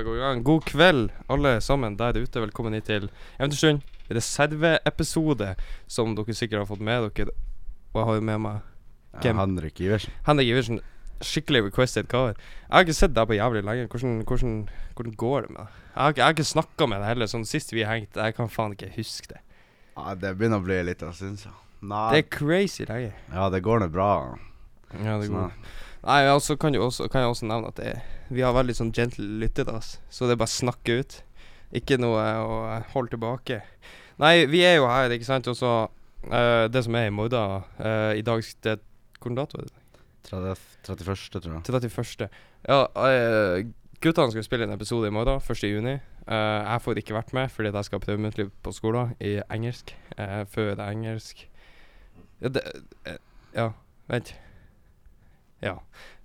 bare gå i gang. God kveld, alle sammen der ute. Velkommen hit til Eventyrstund. Reserveepisode, som dere sikkert har fått med dere. Og jeg har jo med meg Ja, Henrik Iversen. Henrik Iversen. Skikkelig requested cover. Jeg har ikke sett deg på jævlig lenge. Hvordan, hvordan, hvordan går det med deg? Jeg har ikke, jeg har ikke snakka med deg heller. Sånn Sist vi hengte, jeg kan faen ikke huske det. Ja, det begynner å bli litt av syns jeg. Nei. Det er crazy lenge. Ja, det går nå bra. Ja, det går. Sånn, Nei, så kan, kan jeg også nevne at det, vi har veldig sånn gentle lyttedass, så det er bare å snakke ut. Ikke noe å holde tilbake. Nei, vi er jo her, ikke sant, og så uh, Det som er i morgen uh, I dag det, Hvilken dato er det? 30, 31., tror jeg. 31. Ja, uh, guttene skal spille en episode i morgen, 1. juni. Eh, jeg får ikke vært med fordi jeg skal prøve muntlig på skolen i engelsk. Uh, før det engelsk ja, det, ja, vent. Ja.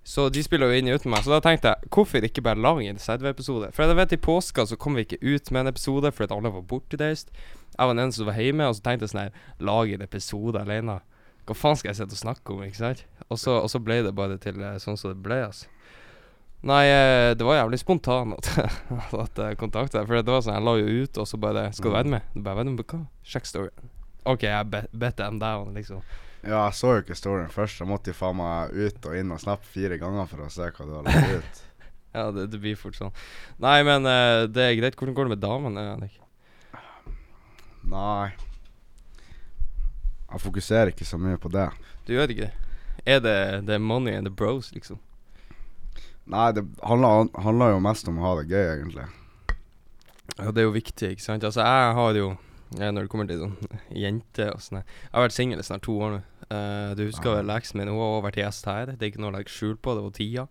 Så de spiller jo inn uten meg. Så da tenkte jeg, hvorfor ikke bare lage en Sedve-episode? For jeg vet i påska så kom vi ikke ut med en episode fordi alle var bortreist. Jeg var den eneste som var hjemme, og så tenkte jeg sånn her Lage en episode alene. Hva faen skal jeg sitte og snakke om, ikke sant? Og så, og så ble det bare til eh, sånn som det ble, altså. Nei, eh, det var jævlig spontan at, at jeg kontakta deg. For det var sånn, jeg la jo ut, og så bare 'Skal du være med?' Bare 'Være med på hva?' Sjekk storyen. OK, jeg bet them down, liksom. Ja, jeg så jo ikke storyen først. Jeg måtte jo faen meg ut og inn og snappe fire ganger for å se hva du har lagt ut. Ja, det, det blir fort sånn. Nei, men uh, det er greit. Hvordan går det med damene, Henrik? Nei. Jeg fokuserer ikke så mye på det. Du gjør ikke det? Er det, det er money and the bros, liksom? Nei, det handler, handler jo mest om å ha det gøy, egentlig. Ja, det er jo viktig, ikke sant? Altså, jeg har jo eh, Når det kommer til sånn jenter og sånn Jeg har vært singel i snart to år nå. Eh, du husker vel eksen min? Hun har også vært gjest her. Det er ikke noe å legge skjul på. Det var tida.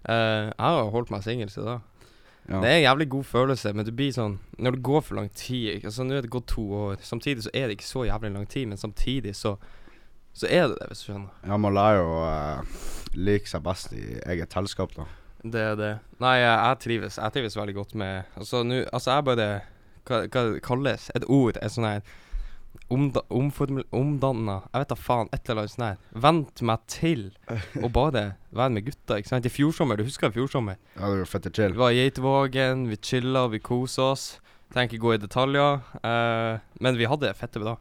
Uh, jeg har holdt meg singel siden da. Ja. Det er en jævlig god følelse, men det blir sånn Når det går for lang tid? Altså Nå er det gått to år. Samtidig så er det ikke så jævlig lang tid, men samtidig så Så er det det, hvis du skjønner. ja, man lærer jo å eh, like seg best i eget selskap, da. Det er det. Nei, jeg trives Jeg trives veldig godt med Altså, nå Altså, jeg bare Hva, hva det kalles? Et ord? Et sånn her omda, omformul... Omdanna Jeg vet da faen. Et eller annet sånt her. Vent meg til å bare være med gutta, ikke sant? I fjor sommer, du husker i fjor sommer? Ja, det var fette chill. Vi var i Geitvågen, vi chilla, vi kosa oss. Trenger ikke gå i detaljer. Uh, men vi hadde det fette bra.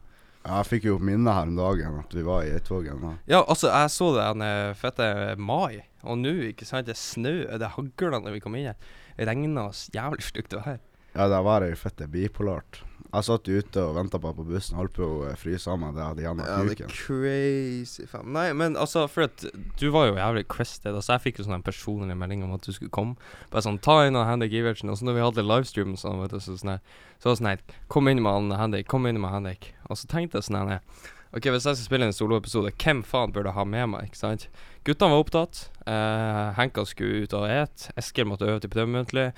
Ja, jeg fikk jo minnet her om dagen at vi var i Geitvågen. Ja, altså, jeg så det den fette mai, og nå, ikke sant, det er snø, det hagler når vi kom inn her. Regna oss jævlig stygt vær. Ja, det var jo fette bipolart. Jeg satt ute og venta på på bussen, holdt på å fryse av meg det hadde av Ja, det er crazy, faen. Nei, men altså, for at du var jo jævlig crested. Altså, jeg fikk jo sånn en personlig melding om at du skulle komme. Bare sånn, ta inn Henrik Iversen. Og så når vi hadde livestream sånn, vet du, så sånn her, så var det sånn her, kom inn med han Henrik, kom inn med Henrik. Og så tenkte jeg sånn her, OK, hvis jeg skal spille en soloepisode, hvem faen burde jeg ha med meg, ikke sant? Guttene var opptatt. Eh, Henka skulle ut og et. Eskil måtte øve til prøvemuntlig.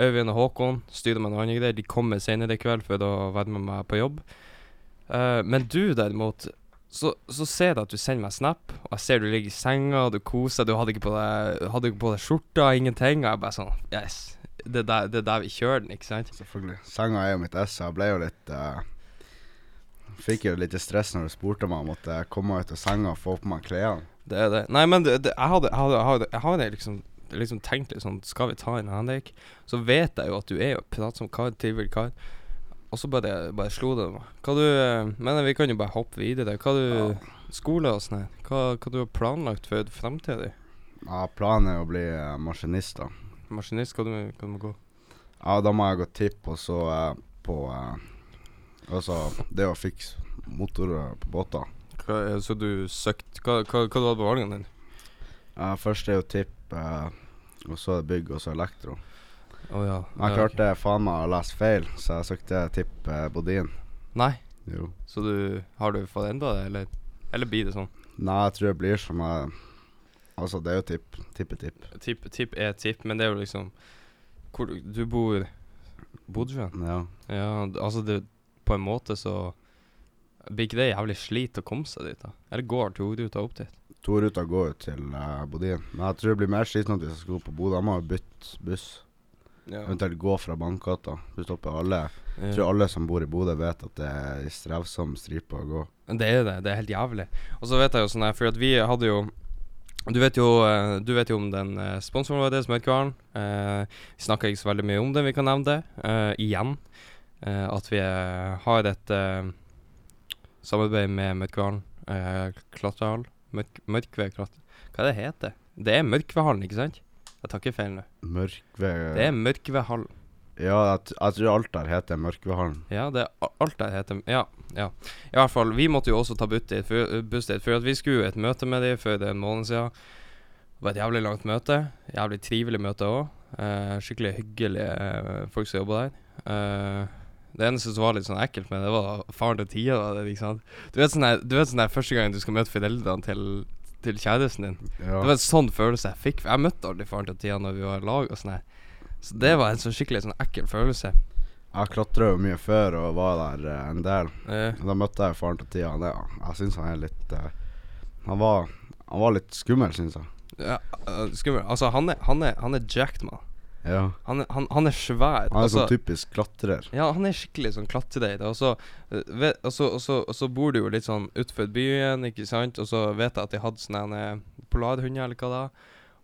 Øyvind og Håkon styrmann og andre greier. De kommer senere i kveld for å være med meg på jobb. Uh, men du derimot så, så ser jeg at du sender meg snap, og jeg ser du ligger i senga, du koser du hadde ikke på deg, hadde ikke på deg skjorta, ingenting. Og jeg bare sånn Yes. Det er der, det er der vi kjører den, ikke sant? Selvfølgelig. Senga er jo mitt ess. Jeg ble jo litt uh, Fikk jo litt stress når du spurte meg om jeg måtte komme ut av senga og få på meg klærne. Det er det. Nei, men det, det, jeg hadde Jeg hadde, hadde, jeg hadde liksom, liksom tenkt litt sånn Skal vi ta inn Henrik? Så vet jeg jo at du er jo pratsom kar, trivelig kar. Og så bare, bare slo det meg. Hva du Mener Men vi kan jo bare hoppe videre. Hva du Skole og sånn her. Hva, hva du har planlagt for fremtiden di? Ja, planen er å bli uh, maskinist, da. Maskinist, hva du, hva du må gå? Ja, da må jeg gå tipp, og så uh, på uh, Altså, det å fikse motorer på båter. Hva, så du søkte Hva, hva, hva du hadde på valgene dine? Ja, først er jo tipp, eh, og så bygg, og så elektro. Oh, ja. Jeg ja, klarte faen meg å lese feil, så jeg søkte tipp eh, Bodin. Nei, Jo. så du Har du fått enda det, eller, eller blir det sånn? Nei, jeg tror det blir som jeg Altså, det er jo tipp. Tippetipp. Tipp, tipp er tipp, men det er jo liksom Hvor du- bor Bodøsjøen? Ja. Ja, d- altså det På en måte så Blir ikke det jævlig slit å komme seg dit, da? Eller går togruta opp dit? Toruta går jo til uh, Bodin. Men jeg tror det blir mer slitsomt hvis jeg skal gå på Bodø. Jeg må bytte buss. Ja. Eventuelt gå fra Bankgata. Du stopper alle. Jeg tror alle som bor i Bodø vet at det er strevsom stripe å gå. Det er det. Det er helt jævlig. Og så vet jeg jo sånn her, for at vi hadde jo Du vet jo, eh, du vet jo om den eh, sponsoren vår, Smørkvaren. Eh, vi snakker ikke så veldig mye om det, vi kan nevne det eh, igjen. Eh, at vi eh, har et eh, samarbeid med Mørkvaren eh, klatrehall. Mørk, Mørkved. Hva er det heter? Det er Mørkvedhallen, ikke sant? Jeg tar ikke feil nå. Mørkved Det er Mørkvedhallen. Ja, jeg, jeg tror alt der heter Mørkvedhallen. Ja, det er alt der heter Ja. ja. I hvert fall, vi måtte jo også ta buss dit, for, buss dit, for at vi skulle jo et møte med dem for en måned siden. Det var et jævlig langt møte. Jævlig trivelig møte òg. skikkelig hyggelige eh, folk som jobber der. Eh, det eneste som var litt sånn ekkelt med det, var faren til Tia. Da, det, ikke sant? Du vet sånn der, du vet sånn første gang du skal møte foreldrene til, til kjæresten din. Ja. Det var en sånn følelse jeg fikk. Jeg møtte aldri faren til Tia når vi var i lag. og sånn. Så det var en sånn skikkelig sånn ekkel følelse. Jeg klatra jo mye før og var der eh, en del. Ja. Da møtte jeg faren til Tia. Det, jeg syns han er litt eh, han, var, han var litt skummel, syns jeg. Ja, øh, skummel. Altså, han er, han er, han er jacked, man. Ja. Han han, han er svær. Han er altså, sånn typisk klatrer. ja, han er skikkelig sånn klatreid. Og, så, øh, og, så- bor du jo litt sånn utenfor byen, ikke sant. Og så vet jeg at de hadde sånne eh, polarhunder, eller hva er.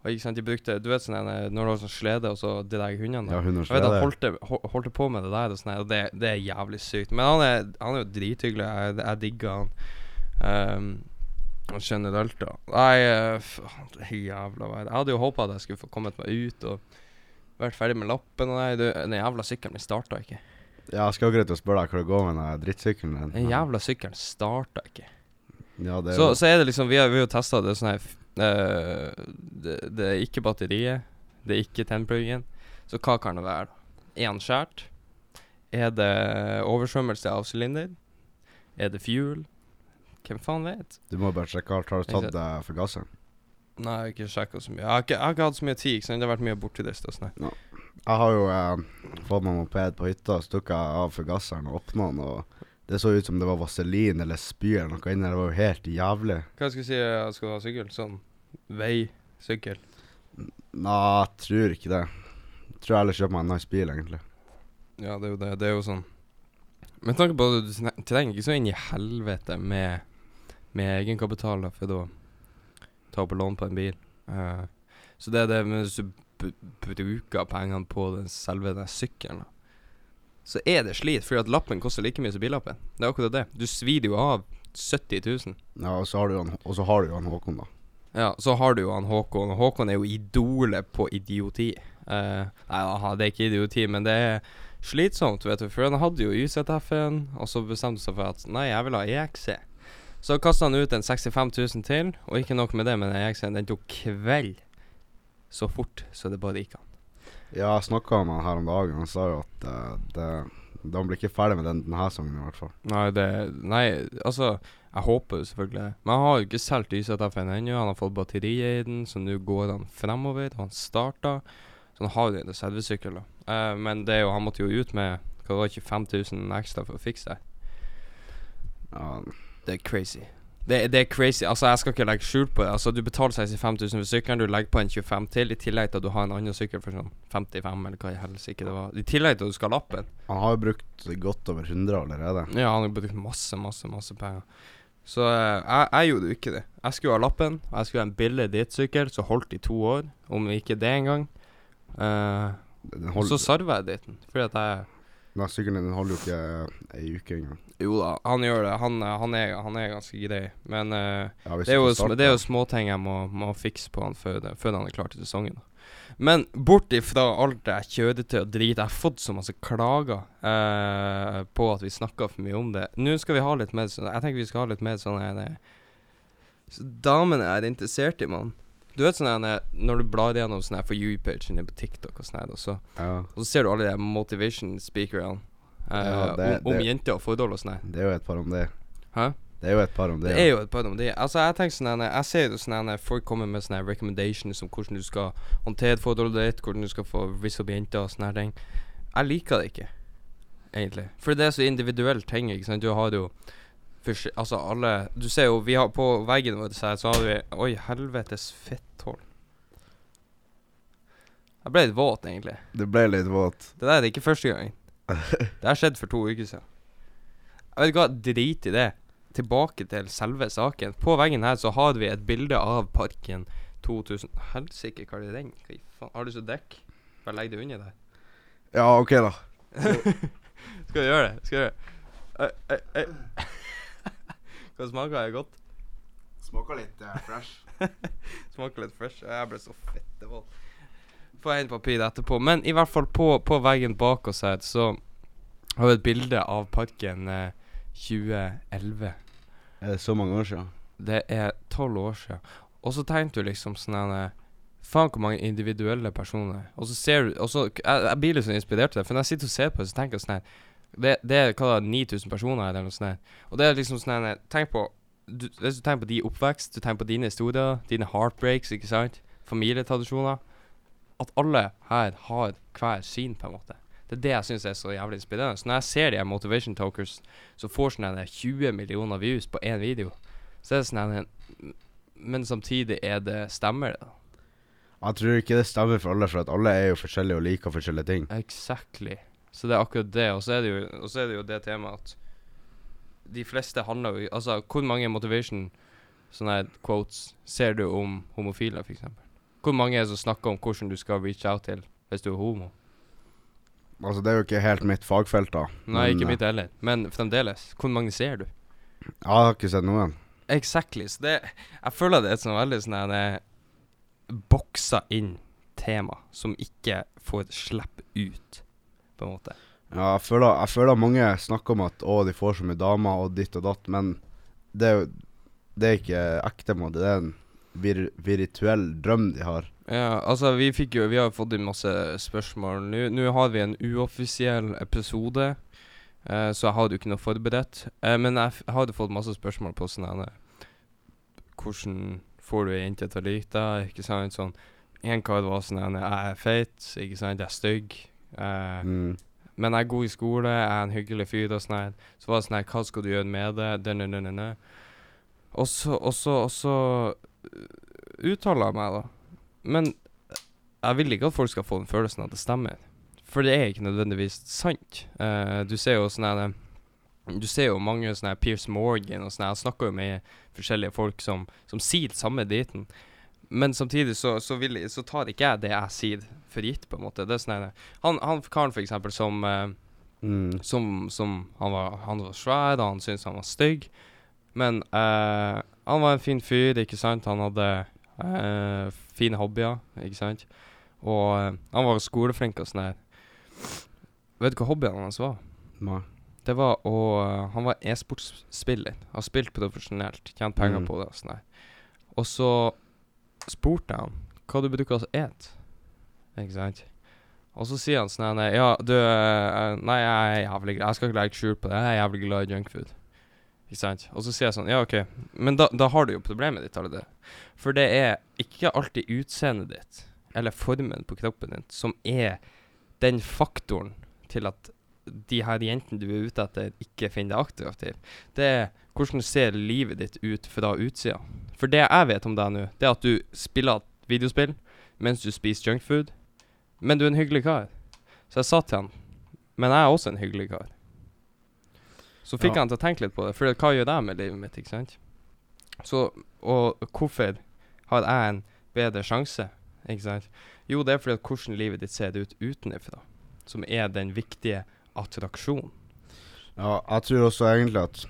Og ikke sant, de brukte Du vet sånn eh, når du har sånn slede, og så de der hundene Ja, der. hunders Jeg vet han holdt, holdt på med det der, og, sånne, og det, det er jævlig sykt. Men han er, han er jo drithyggelig. Jeg, jeg digger han. Um, generelt, da. Nei, eh, faen, jævla vær. Jeg hadde jo håpa at jeg skulle få kommet meg ut og vært ferdig med lappen. Og nei, du, den jævla sykkelen min starta ikke. Ja, jeg skal akkurat spørre deg hvor det går med den drittsykkelen din. Den jævla sykkelen starta ikke. Ja, det er Så, jo- så er det liksom Vi har, jo testa det sånn her eh, det, det er ikke batteriet. Det er ikke tennpluggen. Så hva kan det være, Én skjært? Er det oversvømmelse av sylinder? Er det fuel? Hvem faen vet? Du må bare sjekke alt. Har du tatt tatt uh, forgasseren? Nei, jeg har ikke sjekka så mye. Jeg har ikke, jeg har ikke hatt så mye tid. Ikke sant? Det har vært mye bortturist og sånn. Ja. Jeg har jo eh, fått meg moped på hytta, stukket av forgasseren og åpna den, og det så ut som det var vaselin eller spy eller noe inni der. Det var jo helt jævlig. Hva skal jeg si jeg skal ha sykkel? Sånn veisykkel? Nei, jeg tror ikke det. Jeg tror jeg heller kjøper meg en nice bil, egentlig. Ja, det er jo det. Det er jo sånn Med tanke på at du trenger ikke så inn i helvete med, med egenkapital da, for å ta opp lån på en bil. Uh, så det er det hvis du bruker pengene på den selve den sykkelen, da, så er det slit, fordi at lappen koster like mye som billappen. Det er akkurat det. Du svir jo av 70 000. Ja, og så har du jo han, har du jo han Håkon, da. Ja, så har du jo han Håkon, Håkon er jo idolet på idioti. Uh, nei, aha, det er ikke idioti, men det er slitsomt, vet du. For han hadde jo YZF-en, og så bestemte han seg for at nei, jeg vil ha EXC. Så kasta han ut en 65 000 til, og ikke nok med det, men EXC-en den tok kveld så fort så det bare gikk an. Ja, jeg snakka med han her om dagen, han sa jo at det, de blir ikke ferdig med den denne sangen i hvert fall. Nei, det Nei, altså Jeg håper jo selvfølgelig det. Men han har jo ikke solgt YZF-en ennå. Han har fått batteriet i den, så nå går han fremover. Han starta. Så han har jo en reservesykkel, da. Eh, men det er jo Han måtte jo ut med hva var det, 25 000 ekstra for å fikse det. Ja, Det er crazy. Det, det er crazy. Altså, jeg skal ikke legge skjul på det. Altså, Du betaler 65 000 for sykkelen, du legger på en 25 til, i tillegg til at du har en annen sykkel for sånn 55, eller hva i helsike det var. I tillegg til at du skal ha lappen. han har jo brukt godt over 100 allerede. Ja, han har brukt masse, masse, masse penger. Så eh, jeg, jeg gjorde jo ikke det. Jeg skulle ha lappen, og jeg skulle ha en billig drittsykkel som holdt i to år, om ikke det engang. Uh, Den og så sarva jeg dritten, fordi at jeg den sykkelen din holder jo ikke ei uke engang. Jo da, han gjør det. Han, eh, han, er, han er ganske grei. Men uh, Ja, det, er jo, starte. det er jo småting jeg må, må fikse på han før, det, før han er klar til sesongen. Men bort ifra alt det kjødete og drit Jeg har fått så masse klager uh, på at vi snakker for mye om det. Nå skal vi ha litt mer sånn Jeg tenker vi skal ha litt mer sånn så Damene er interessert i, mann. Du vet sånn når du blar gjennom sånn for you-pagen på TikTok og sånn og så, Ja, og så ser du alle de motivation speakerne Ja, det- om, om det- jenter og forhold og sånn det er jo et par om det. Hæ? Det er jo et par om det. Det er jo et par om det. Altså, jeg tenker sånn Jeg ser jo sånn folk kommer med sånne recommendations om hvordan du skal håndtere forholdet ditt, hvordan du skal få visse opp jenter og sånne ting. Jeg liker det ikke, egentlig. For det er så individuelle ting, ikke sant. Du har jo Altså, alle Du ser jo, vi har på veggen vår så, har vi Oi, helvetes fetthull. Jeg ble litt våt, egentlig. Du ble litt våt. Det der er ikke første gang. Det har skjedd for to uker siden. Jeg vet ikke hva, drit i det. Tilbake til selve saken. På veggen her så har vi et bilde av parken 2000 Helsike, hva er det den? Hva faen? Har du så dekk? Bare legg det under der. Ja, OK, da. Skal du gjøre det? Skal du gjøre det? Hva smaker det godt? Smaker litt fresh. Smaker litt fresh. Jeg ble så fettevold. Får en papir etterpå. Men i hvert fall på, på veggen bak oss her, så har vi et bilde av parken eh, 2011. Er det så mange år siden? Det er tolv år siden. Og så tenkte du liksom sånn her eh, Faen, hvor mange individuelle personer. Og så ser du og så, jeg, jeg blir litt sånn inspirert av det, for når jeg sitter og ser på det, så tenker jeg sånn her Det, det er hva da, 9000 personer eller noe sånt. her. Og det er liksom sånn her Tenk på du, Hvis du tenker på din oppvekst, du tenker på dine historier, dine heartbreaks, ikke sant? Familietradisjoner. At alle her har hver sin, på en måte. Det er det jeg syns er så jævlig inspirerende. Så når jeg ser de her motivation talkers som får sånn 20 millioner views på én video, så er det sånn Men samtidig er det Stemmer det? Jeg tror ikke det stemmer for alle, for at alle er jo forskjellige og liker forskjellige ting. Exactly. Så det er akkurat det. Og så er det jo, og så er det, jo det temaet at de fleste handler jo Altså, hvor mange motivation sånne quotes ser du om homofile, f.eks.? Hvor mange er det som snakker om hvordan du skal reach out til hvis du er homo? Altså, det er jo ikke helt mitt fagfelt, da. Nei, Men, ikke eh, mitt heller. Men fremdeles. Hvor mange ser du? Jeg har ikke sett noen. Exactly. Så det Jeg føler det er et sånn veldig sånn her boksa inn tema som ikke får slippe ut, på en måte. Ja, jeg føler, jeg føler mange snakker om at å, de får så mye damer og ditt og datt, men det er jo det er ikke ekte måte. Det er en vir virtuell drøm de har. Ja, altså vi fikk jo Vi har fått inn masse spørsmål. Nå har vi en uoffisiell episode, eh, så jeg hadde jo ikke noe forberedt. Eh, men jeg, hadde fått masse spørsmål på sånn her Hvordan får du ei jente til å like deg? Ikke sant? Sånn En kar var sånn her Jeg er feit, ikke sant? Jeg er stygg. Eh, Mm. Men jeg er god i skole, jeg er en hyggelig fyr og sånn her. Så var det sånn her, hva skal du gjøre med det? Og så, og så, og så uttaler jeg meg, da. Men jeg vil ikke at folk skal få den følelsen at det stemmer. For det er ikke nødvendigvis sant. Uh, du ser jo sånn her Du ser jo mange sånne Pierce Morgan og sånn her. Jeg snakker jo med forskjellige folk som, som sier samme driten. Men samtidig så, så, vil, så tar ikke jeg det jeg sier for gitt, på en måte. Det er sånn Han, han karen, for eksempel, som uh, Mm. som, som han, var, han var svær, og han syntes han var stygg. Men eh, han var en fin fyr, ikke sant. Han hadde eh, fine hobbyer, ikke sant. Og eh, han var skoleflink og sånn her. Vet du hva hobbyene hans var? Nei. Det var å eh, Han var e-sportsspiller. Har spilt profesjonelt, tjent penger Mm. på det og sånn her. Og så spurte jeg han hva du bruker å ete, ikke sant. Og så sier han sånn her Ja, du eh, Nei, jeg er jævlig glad Jeg skal ikke legge skjul på det. Jeg er jævlig glad i junkfood. Ikke sant? Og så sier jeg sånn Ja, OK. Men da, da har du jo problemet ditt allerede. For det er ikke alltid utseendet ditt, eller formen på kroppen din, som er den faktoren til at de her jentene du er ute etter, ikke finner deg attraktiv. Det er hvordan ser livet ditt ut fra utsida. For det jeg vet om deg nå, det er at du spiller videospill mens du spiser junkfood, men du er en hyggelig kar. Så jeg sa til han Men jeg er også en hyggelig kar. Så fikk Ja. han til å tenke litt på det, for hva gjør jeg med livet mitt, ikke sant? Så, og hvorfor har jeg en bedre sjanse, ikke sant? Jo, det er fordi at hvordan livet ditt ser ut utenfra, som er den viktige attraksjonen. Ja, jeg tror også egentlig at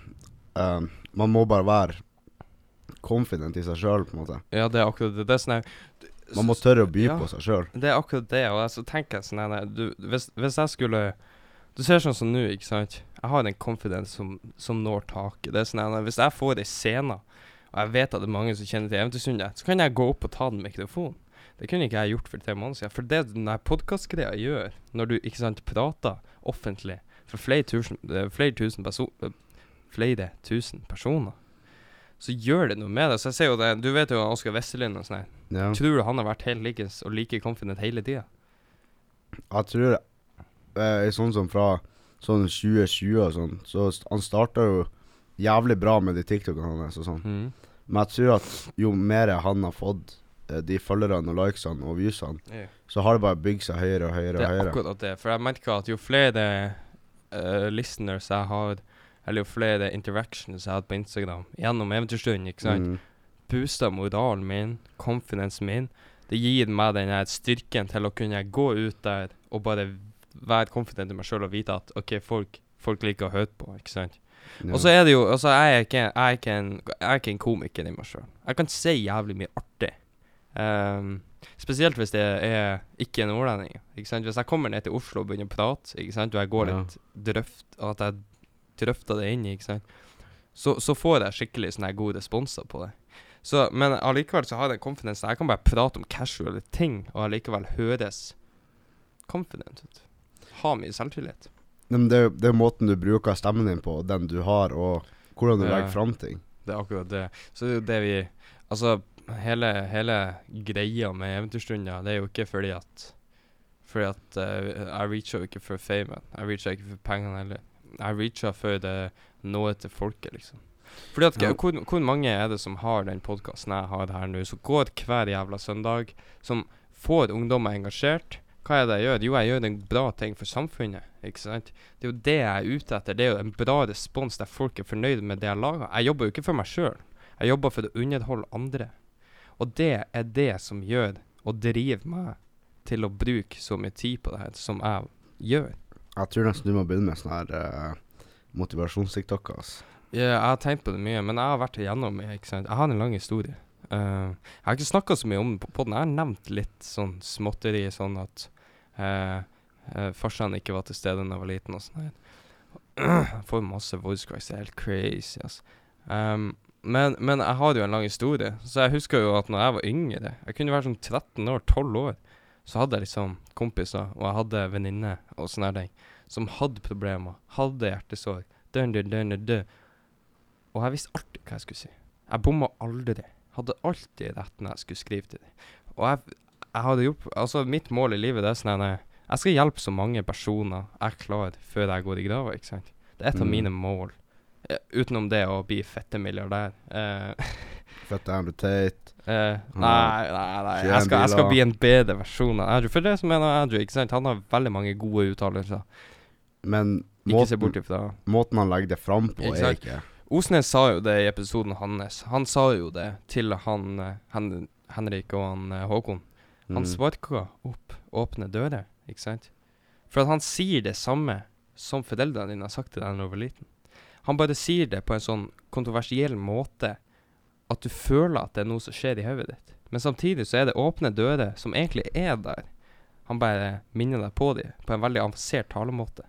um, man må bare være confident i seg sjøl, på en måte. Ja, det er akkurat det. Det er sånn her Man må tørre å by Ja. på seg sjøl. Det er akkurat det, og så så tenker jeg sånn her du, hvis, hvis jeg skulle Du ser sånn som nå, ikke sant? Jeg har en confidence som, som når taket. Det er sånn at Hvis jeg får ei scene, og jeg vet at det er mange som kjenner til Eventyrsundet, så kan jeg gå opp og ta den mikrofonen. Det kunne ikke jeg gjort for tre måneder siden. For det den podkastgreia gjør, når du ikke sant, prater offentlig for flere tusen, eh, flere tusen eh, flere tusen personer, så gjør det noe med det. Så jeg ser jo det Du vet jo Oskar Westerlind og sånn her. Ja. Tror du han har vært helt likens og like confident hele tida? Jeg tror eh, sånn som fra sånn 2020 og sånn, så han starta jo jævlig bra med de TikTokene hans og sånn. Men jeg tror at jo mer han har fått eh, de følgerne og likesene og viewsene, så har det bare bygd seg høyere og høyere Det og er høyere. akkurat det. For jeg merker at jo flere uh, listeners jeg har, eller jo flere interactions jeg har hatt på Instagram gjennom Eventyrstunden, ikke sant, Mm. booster moralen min, confidencen min. Det gir meg den styrken til å kunne gå ut der og bare være confident i meg sjøl og vite at OK, folk, folk liker å høre på, ikke sant. No. Og så er det jo Altså, jeg er ikke, jeg er ikke, en, jeg er ikke en komiker i meg sjøl. Jeg kan si jævlig mye artig. Um, spesielt hvis det er ikke nordlending. Ikke sant? Hvis jeg kommer ned til Oslo og begynner å prate, ikke sant? og jeg går Ja. litt drøft, og at jeg drøfter det inn, ikke sant? Så, så får jeg skikkelig sånne gode responser på det. Så, men allikevel så har jeg den confidence. Jeg kan bare prate om casual ting, og allikevel høres confident ut. Ha mye selvtillit. Men det, det er måten du bruker stemmen din på, den du har, og hvordan du Ja. legger fram ting. Det er akkurat det. Så det er jo det vi Altså, hele, hele greia med Eventyrstunder, det er jo ikke fordi at Fordi at uh, jeg reacher jo ikke for famen. Jeg reacher ikke for pengene heller. Jeg reacher for det noe til folket, liksom. Fordi at Ja. hvor, hvor mange er det som har den podkasten jeg har her nå, som går hver jævla søndag, som får ungdommer engasjert? Hva er det jeg gjør? Jo, jeg gjør en bra ting for samfunnet, ikke sant? Det er jo det jeg er ute etter. Det er jo en bra respons der folk er fornøyd med det jeg lager. Jeg jobber jo ikke for meg sjøl. Jeg jobber for å underholde andre. Og det er det som gjør og driver meg til å bruke så mye tid på det her som jeg gjør. Jeg tror nesten du må begynne med sånne her uh, motivasjons-tiktoker. Altså. Yeah, jeg har tenkt på det mye, men jeg har vært igjennom det. ikke sant? Jeg har en lang historie. Eh, jeg har ikke snakka så mye om det på podden. Jeg har nevnt litt sånn småtteri, sånn at uh, farsan ikke var til stede da jeg var liten og sånn. Jeg får masse voice cracks, det er helt crazy, altså. Um, men, men jeg har jo en lang historie, så jeg husker jo at når jeg var yngre, jeg kunne være sånn 13 år, 12 år, så hadde jeg liksom kompiser, og jeg hadde venninner og sånne ting, som hadde problemer, hadde hjertesår. dun, dun, dun, dun, dun. Og jeg visste alltid hva jeg skulle si. Jeg bomma aldri. Hadde alltid rett når jeg skulle skrive til dem. Og jeg, jeg hadde gjort Altså, mitt mål i livet det er sånn at jeg skal hjelpe så mange personer jeg klarer før jeg går i grava, ikke sant. Det er et av Mm. mine mål. Eh, utenom det å bli fette milliardær. Uh, fette Andrew Tate. Uh, nei, nei, nei. Jeg skal, jeg skal bli en bedre versjon av Andrew. For det som er Andrew, ikke sant. Han har veldig mange gode uttalelser. Men måten, måten han legger det fram på, Ikke er ikke Osnes sa jo det i episoden hans. Han sa jo det til han, eh, Hen Henrik og han eh, Håkon. Han Mm. sparka opp åpne dører, ikke sant? For at han sier det samme som foreldrene dine har sagt til deg da du var liten. Han bare sier det på en sånn kontroversiell måte at du føler at det er noe som skjer i hodet ditt. Men samtidig så er det åpne dører som egentlig er der. Han bare minner deg på dem på en veldig avansert talemåte.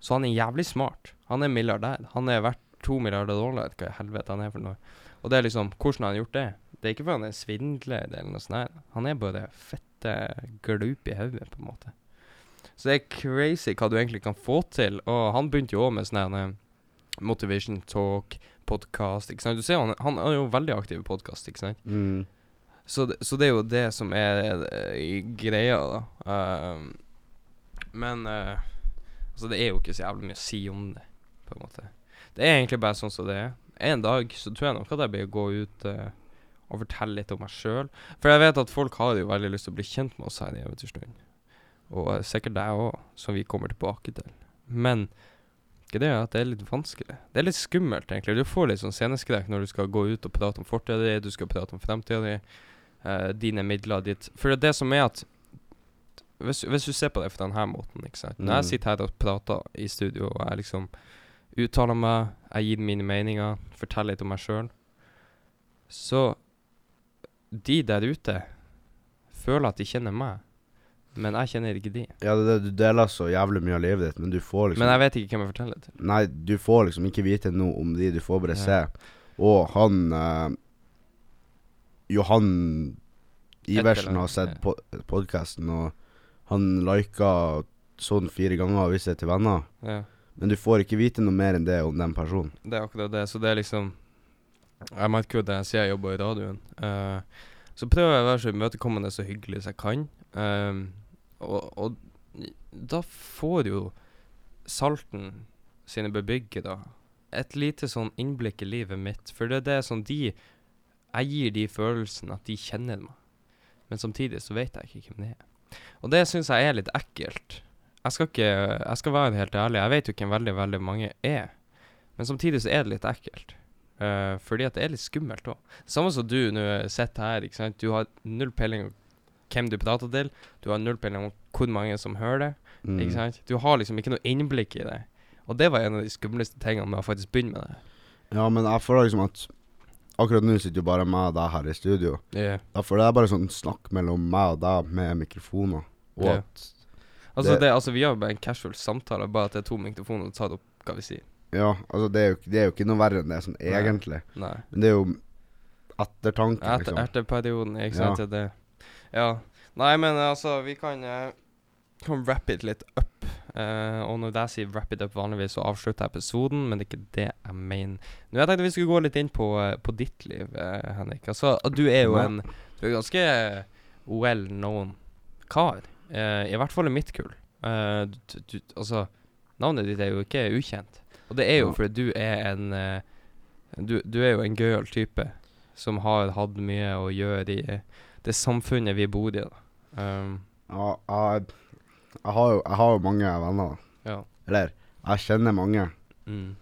Så han er jævlig smart. Han er milliardær. Han er verdt to milliarder dollar, hva i helvete han er for noe. Og det er liksom, hvordan har han gjort det? Det er ikke fordi han er svindler eller noe sånt. her. Han er bare fette glup i hodet, på en måte. Så det er crazy hva du egentlig kan få til. Og han begynte jo òg med sånn eh, motivation talk, podkast, ikke sant. Du ser han, han er jo veldig aktiv i podkast, ikke sant. mm. Så det, så det er jo det som er er greia, da. Ehm, men uh, altså, det er jo ikke så jævlig mye å si om det, på en måte. Det er egentlig bare sånn som det er. En dag så tror jeg nok at jeg blir gå ut uh, og fortelle litt om meg sjøl. For jeg vet at folk har jo veldig lyst til å bli kjent med oss her i Eventyrstund. Og uh, sikkert deg òg, som vi kommer tilbake til. Men ikke det at det er litt vanskelig. Det er litt skummelt, egentlig. Du får litt sånn sceneskrekk når du skal gå ut og prate om fortida di, du skal prate om fremtida di, uh, dine midler ditt. For det som er at hvis, hvis du ser på det på denne måten, ikke sant. Når jeg Mm. sitter her og prater i studio, og jeg liksom uttaler meg, jeg gir mine meninger, forteller litt om meg sjøl, så de der ute føler at de kjenner meg, men jeg kjenner ikke de. Ja, det, det, du deler så jævlig mye av livet ditt, men du får liksom Men jeg vet ikke hvem jeg forteller til. Nei, du får liksom ikke vite noe om de, du får bare Ja. se. Og han eh, Johan Iversen har sett po podkasten, og han lika sånn fire ganger og viste det til venner. Ja. Men du får ikke vite noe mer enn det om den personen. Det er akkurat det. Så det er liksom Jeg merker jo det sier jeg jobber i radioen. Uh, så prøver jeg å være så imøtekommende så hyggelig som jeg kan. Um, og, og da får jo Salten sine bebyggere et lite sånn innblikk i livet mitt. For det er det som de Jeg gir de følelsen at de kjenner meg. Men samtidig så vet jeg ikke hvem det er. Og det syns jeg er litt ekkelt. Jeg skal ikke Jeg skal være helt ærlig. Jeg vet jo hvem veldig, veldig mange er. Men samtidig så er det litt ekkelt. Uh, fordi at det er litt skummelt òg. Samme som du nå sitter her, ikke sant. Du har null peiling om hvem du prater til. Du har null peiling om hvor mange som hører det. Mm. Ikke sant? Du har liksom ikke noe innblikk i det. Og det var en av de skumleste tingene med å faktisk begynne med det. Ja, men jeg føler liksom at Akkurat nå sitter jo bare meg og deg her i studio. Yeah. Derfor det er bare sånn snakk mellom meg og deg med mikrofoner. Og yeah. at Altså, Det- det, altså, vi har jo bare en casual samtale, bare at det er to mikrofoner og tar opp hva vi sier. Ja, altså det er jo, det er jo ikke noe verre enn det, sånn Nei. egentlig. Nei. Men det er jo ettertanken, Etter, liksom. etter perioden, ikke sant? Ja. Det. Ja. Nei, men altså, vi kan, uh, kan wrap it litt up. Eh, og når jeg sier wrap it up vanligvis, så avslutter jeg episoden, men det er ikke det jeg mener. Nå jeg tenkte vi skulle gå litt inn på, eh, på ditt liv, uh, Henrik. Altså, du er jo en Du er ganske well known kar. Eh, I hvert fall i mitt kull. Uh, du, du, altså, navnet ditt er jo ikke ukjent. Og det er jo fordi du er en eh, du, du er jo en gøyal type som har hatt mye å gjøre i det samfunnet vi bor i. Um, Ja, jeg, jeg, har jo, jeg har jo mange venner. ja. Eller, jeg kjenner mange. Mm.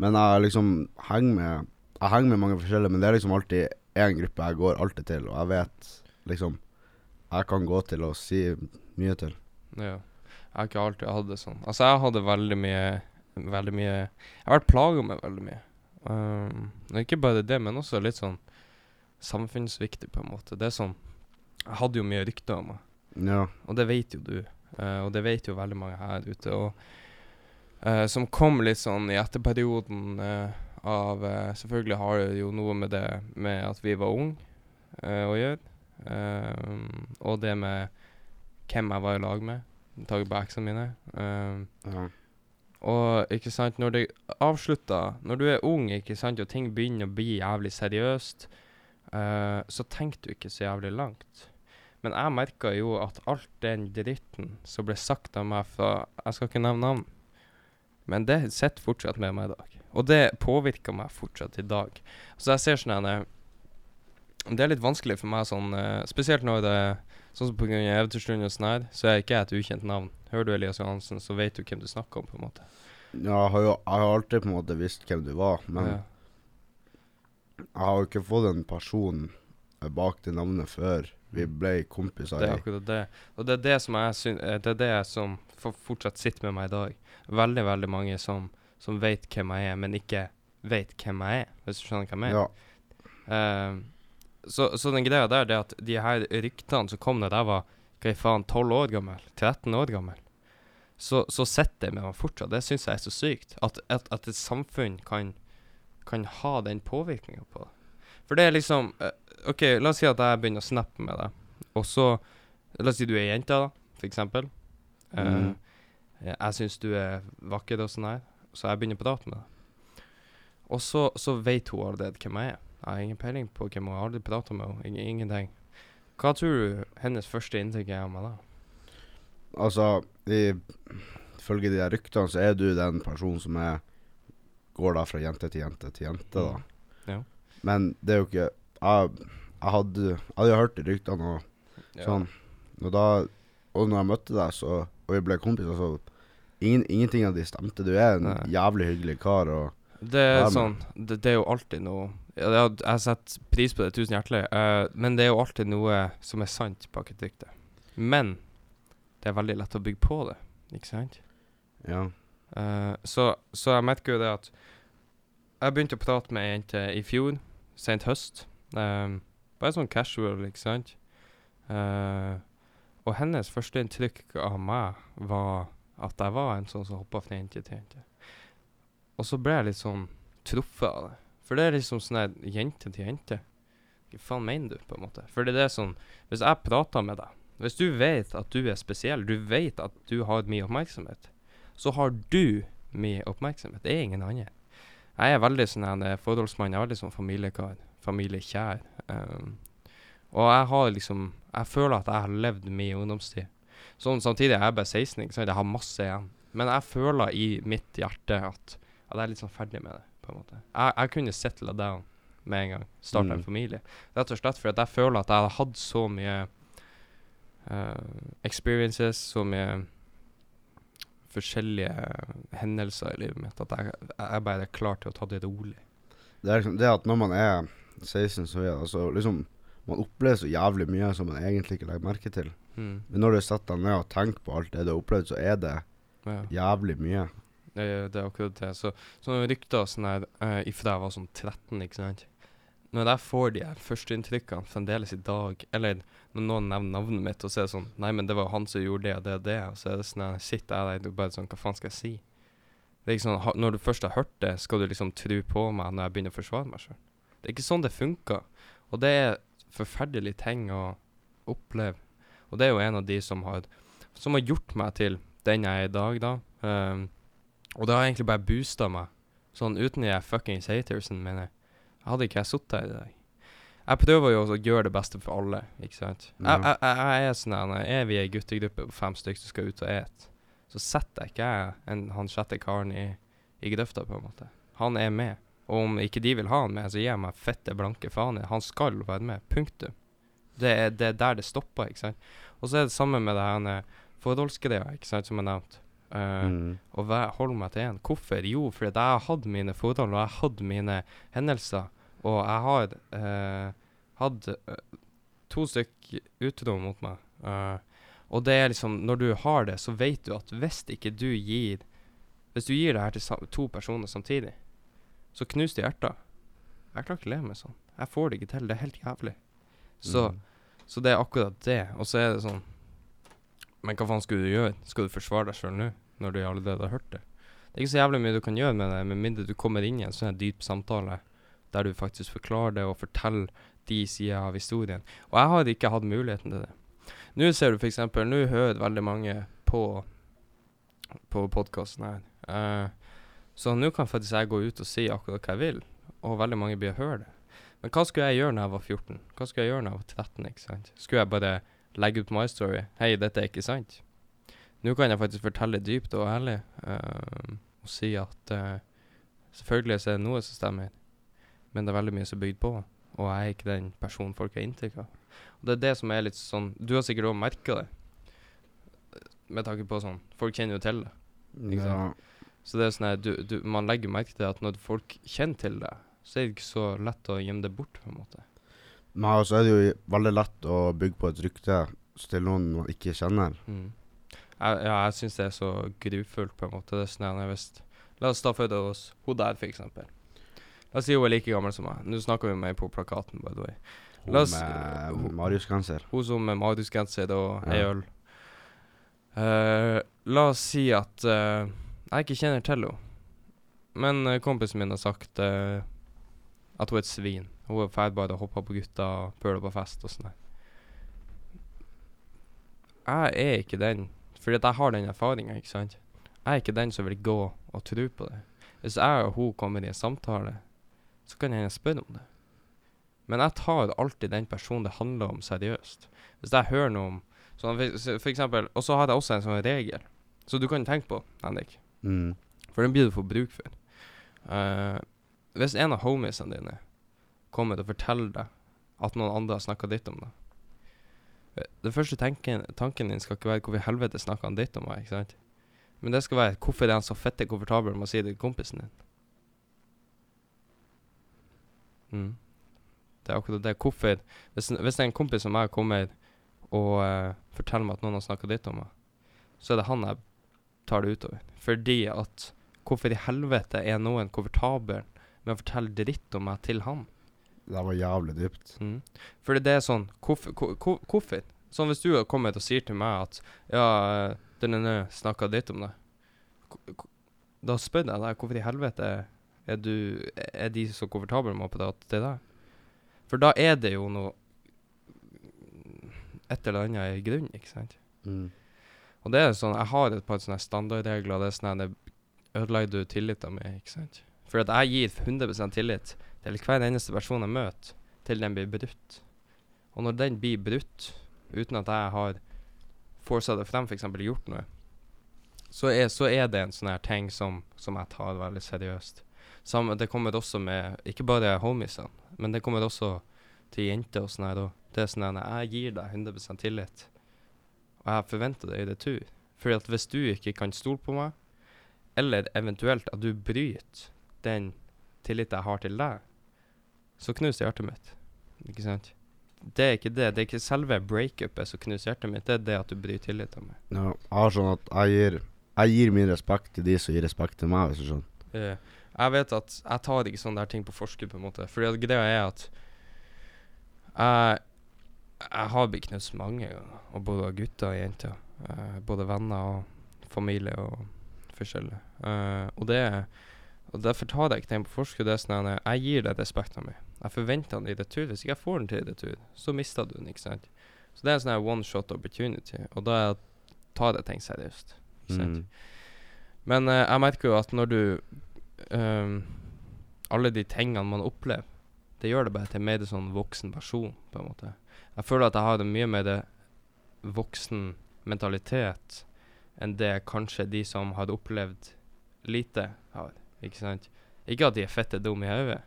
Men jeg liksom henger med Jeg henger med mange forskjellige, men det er liksom alltid én gruppe jeg går alltid til, og jeg vet liksom Jeg kan gå til og si mye til. Ja. Jeg har ikke alltid hatt det sånn. Altså, jeg hadde veldig mye Veldig mye Jeg har vært plaga med veldig mye. Um, ikke bare det, men også litt sånn samfunnsviktig, på en måte. Det er sånn Jeg hadde jo mye rykter om meg. Ja. Og det vet jo du. Uh, og det vet jo veldig mange her ute. Og uh, som kom litt sånn i etterperioden uh, av Selvfølgelig har det jo noe med det med at vi var unge å gjøre. Eh, og det med hvem jeg var i lag med. Tage på eksene mine. Um, ja. og ikke sant, når det avslutter Når du er ung, ikke sant, og ting begynner å bli jævlig seriøst, uh, så tenker du ikke så jævlig langt. Men jeg merka jo at alt den dritten som ble sagt av meg fra Jeg skal ikke nevne navn, men det sitter fortsatt med meg i dag. Og det påvirker meg fortsatt i dag. Så jeg ser sånn Det er litt vanskelig for meg sånn eh, Spesielt når det Sånn som av Eventyrstund og sånn her, så er jeg ikke et ukjent navn. Hører du Elias Johansen, så vet du hvem du snakker om, på en måte. ja jeg har jo jeg har alltid på en måte visst hvem du var, men ja. jeg har jo ikke fått en person bak det navnet før vi ble kompiser. Det er akkurat det. Og det er det som jeg syn eh, Det er det som fortsatt sitter med meg i dag. Veldig, veldig mange som, som vet hvem jeg er, men ikke vet hvem jeg er, hvis du skjønner hva jeg mener. Ja. Eh, så, så den greia der, det at de her ryktene som kom da jeg var hva faen, 12 år gammel, 13 år gammel, så, så sitter det med meg fortsatt. Det syns jeg er så sykt. At, at, at et samfunn kan, kan ha den påvirkninga på det. For det er liksom eh, OK, la oss si at jeg begynner å snappe med deg, og så La oss si du er jente, da, for eksempel. Mm. Uh, Jeg syns du er vakker og sånn her, så jeg begynner å prate med deg. Og så, så vet hun allerede hvem jeg er. Jeg har ingen peiling på hvem hun har aldri prata med henne. Ingenting. Hva tror du hennes første inntrykk er av meg da? Altså, ifølge de der ryktene, så er du den personen som er Går da fra jente til jente til jente, da. Mm. Ja. Men det er jo ikke Jeg, jeg hadde Jeg hadde hørt de ryktene og sånn. Og da Og når jeg møtte deg, så Og vi ble kompiser, så ingen, Ingenting av de stemte. Du er en Nei. jævlig hyggelig kar, og Det er Ja, sånn det, det er jo alltid noe ja, Jeg setter pris på det, tusen hjertelig. Uh, men det er jo alltid noe som er sant bak et dikt. Men det er veldig lett å bygge på det, ikke sant? ja. Uh, så, så jeg merker jo det at Jeg begynte å prate med ei jente i fjor, sent høst. Um, bare sånn casual, ikke sant. Uh, og hennes første inntrykk av meg var at jeg var en sånn som hoppa fra jente til jente. Og så ble jeg litt sånn truffet av det. For det er liksom sånn her jente til jente. Hva faen mener du, på en måte? For det er sånn Hvis jeg prater med deg Hvis du vet at du er spesiell, du vet at du har mye oppmerksomhet, så har du mye oppmerksomhet. Det er ingen andre. Jeg er veldig sånn en eh, forholdsmann. Jeg er veldig sånn familiekar. Familiekjær. Um, og jeg har liksom Jeg føler at jeg har levd min ungdomstid. Sånn Samtidig er jeg bare 16, ikke sant? jeg har masse igjen. Men jeg føler i mitt hjerte at, at jeg er litt sånn ferdig med det. På en måte. Jeg, jeg kunne settla down med en gang. Starte en Mm. familie. Rett og slett fordi jeg føler at jeg har hatt så mye uh, experiences, så mye forskjellige hendelser i livet mitt at jeg, jeg er klar til å ta det rolig. Det er liksom det at når man er 16, så er altså liksom Man opplever så jævlig mye som man egentlig ikke legger merke til. Mm. Men når du setter deg ned og tenker på alt det du har opplevd, så er det Ja. jævlig mye. Er- det er akkurat det. Så så rykter sånn her uh, ifra jeg var sånn 13, ikke sant. Når jeg får de her førsteinntrykkene fremdeles i dag, eller når noen nevner navnet mitt, og så er det sånn Nei, men det var han som gjorde det og det og det, og så er det sånn jeg Sitter jeg der og bare sånn Hva faen skal jeg si? Det er ikke sånn, ha, Når du først har hørt det, skal du liksom tro på meg når jeg begynner å forsvare meg sjøl. Det er ikke sånn det funker. Og det er forferdelige ting å oppleve. Og det er jo en av de som har, som har gjort meg til den jeg er i dag, da. Um, og det har egentlig bare boosta meg. Sånn uten de fuckings hatersen, jeg. Hadde ikke jeg sittet her i dag. Jeg prøver jo også å gjøre det beste for alle, ikke sant. Ja. Jeg, jeg, jeg er sånn her, Er vi ei guttegruppe på fem stykker som skal ut og et, så setter ikke jeg en, han sjette karen i, i grøfta, på en måte. Han er med. Og om ikke de vil ha han med, så gir jeg meg fette blanke faen i. Han skal være med. Punktum. Det er, det er der det stopper, ikke sant. Og så er det samme med det her forholdsgreia, ikke sant, som jeg nevnte. Uh, Mm. og holde meg til én. Hvorfor? Jo, fordi jeg har hatt mine forhold, og jeg har hatt mine hendelser. Og jeg har uh, hatt uh, to stykk utro mot meg. Og det er liksom Når du har det, så vet du at hvis ikke du gir Hvis du gir det her til to personer samtidig, så knuser de hjertet. Jeg klarer ikke å leve med sånn. Jeg får det ikke til. Det er helt jævlig. Så Mm. så det er akkurat det. Og så er det sånn Men hva faen skulle du gjøre? Skal du forsvare deg sjøl nå, når du allerede har hørt det? Det er ikke så jævlig mye du kan gjøre med det, med mindre du kommer inn i en sånn dyp samtale der du faktisk forklarer det og forteller de sider av historien. Og jeg har ikke hatt muligheten til det. Nå ser du f.eks. Nå hører veldig mange på på podkasten her. Uh, så nå kan faktisk jeg gå ut og si akkurat hva jeg vil, og veldig mange blir å høre det. Men hva skulle jeg gjøre når jeg var 14? Hva skulle jeg gjøre når jeg var 13? ikke sant? Skulle jeg bare legge ut my story? Hei, dette er ikke sant. Nå kan jeg faktisk fortelle dypt og ærlig uh, og si at uh, selvfølgelig så er det noe som stemmer, men det er veldig mye som er bygd på, og jeg er ikke den personen folk har inntrykk av. Og det er det som er litt sånn Du har sikkert òg merka det, med tanke på sånn Folk kjenner jo til det. Ikke Ja. Så det er sånn at du, du, man legger merke til at når folk kjenner til det, så er det ikke så lett å gjemme det bort, på en måte. Nei, og så er det jo veldig lett å bygge på et rykte til noen man ikke kjenner. Mm. Jeg, ja, jeg syns det er så grufullt, på en måte. Det er sånn her, hvis, La oss ta for oss hun der, for eksempel. La oss si hun er like gammel som meg. Nå snakker vi med på plakaten, by the way. Hun La oss- med Marius-genser. Hun som med Marius-genser og ei øl. Uh, la oss si at uh, jeg ikke kjenner til henne, men uh, kompisen min har sagt at hun er et svin. Hun er ferdig bare å hoppe på gutta og pøle på fest og sånn. Jeg er ikke den, fordi at jeg har den erfaringa, ikke sant. Jeg er ikke den som vil gå og tro på det. Hvis jeg og hun kommer i en samtale, så kan jeg spørre om det. Men jeg tar alltid den personen det handler om, seriøst. Hvis jeg hører noe om sånn for, for eksempel, Og så har jeg også en sånn regel, så du kan tenke på, Henrik. Mm. For den blir du få bruk for. Uh, hvis en av homiesene dine kommer til å fortelle deg at noen andre har snakka ditt om deg Det første tenken, tanken din skal ikke være 'hvorfor i helvete snakker han dritt om meg', ikke sant? Men det skal være 'hvorfor er han så fette komfortabel med å si det til kompisen din'? Mm. Det er akkurat det. Hvorfor Hvis, hvis en kompis som meg kommer og uh, forteller meg at noen har snakka dritt om meg, så er det han jeg tar det utover. Fordi at Hvorfor i helvete er noen komfortabel med å fortelle dritt om meg til han? Det var jævlig dypt. Mm. Fordi det er sånn Hvorfor? hvor- hvor- Sånn hvis du kommer og sier til meg at Ja, den er nå snakka dritt om deg. Da spør jeg deg hvorfor i helvete er du Er de så komfortable med å prate til deg? For da er det jo noe Et eller annet i grunnen, ikke sant? Mm. Og det er sånn, jeg har et par sånne standardregler, det er sånn at det ødelegger du tilliten min, ikke sant? For at jeg gir 100 tillit til hver eneste person jeg møter, til den blir brutt. Og når den blir brutt, uten at jeg har forsa det frem, f.eks. gjort noe, så er, så er det en sånn her ting som, som jeg tar veldig seriøst. Samme, det kommer også med, ikke bare homiesene, men det kommer også til jenter og sånn her, og det er sånn her, jeg gir deg 100 tillit. Og jeg forventer det i retur. Fordi at hvis du ikke kan stole på meg, eller eventuelt at du bryter den tilliten jeg har til deg, så knuser hjertet mitt. Ikke sant? Det er ikke det. Det er ikke selve breakupet som knuser hjertet mitt, det er det at du bryter tilliten meg. Ja, jeg har sånn at jeg gir, jeg gir min respekt til de som gir respekt til meg, hvis du skjønner. Ja, jeg vet at jeg tar ikke sånne der ting på forskudd, på en måte. Fordi at greia er at jeg, jeg har blitt knust mange ganger, og både av gutter og jenter. Eh, både venner og familie og forskjellig. Uh, og det og derfor tar jeg ikke ting på forskudd. Det er sånn at jeg gir deg respekten min. Jeg forventer den i retur. Hvis ikke jeg får den til i retur, så mister du den, ikke sant. Så det er en sånn one shot opportunity, og da tar jeg ting seriøst. Ikke sant. Mm. Men uh, jeg merker jo at når du um, Alle de tingene man opplever, det gjør det bare til en mer sånn voksen person, på en måte. Jeg føler at jeg har en mye mer voksen mentalitet enn det kanskje de som har opplevd lite, har. Ikke sant? Ikke at de er fette dumme i hodet,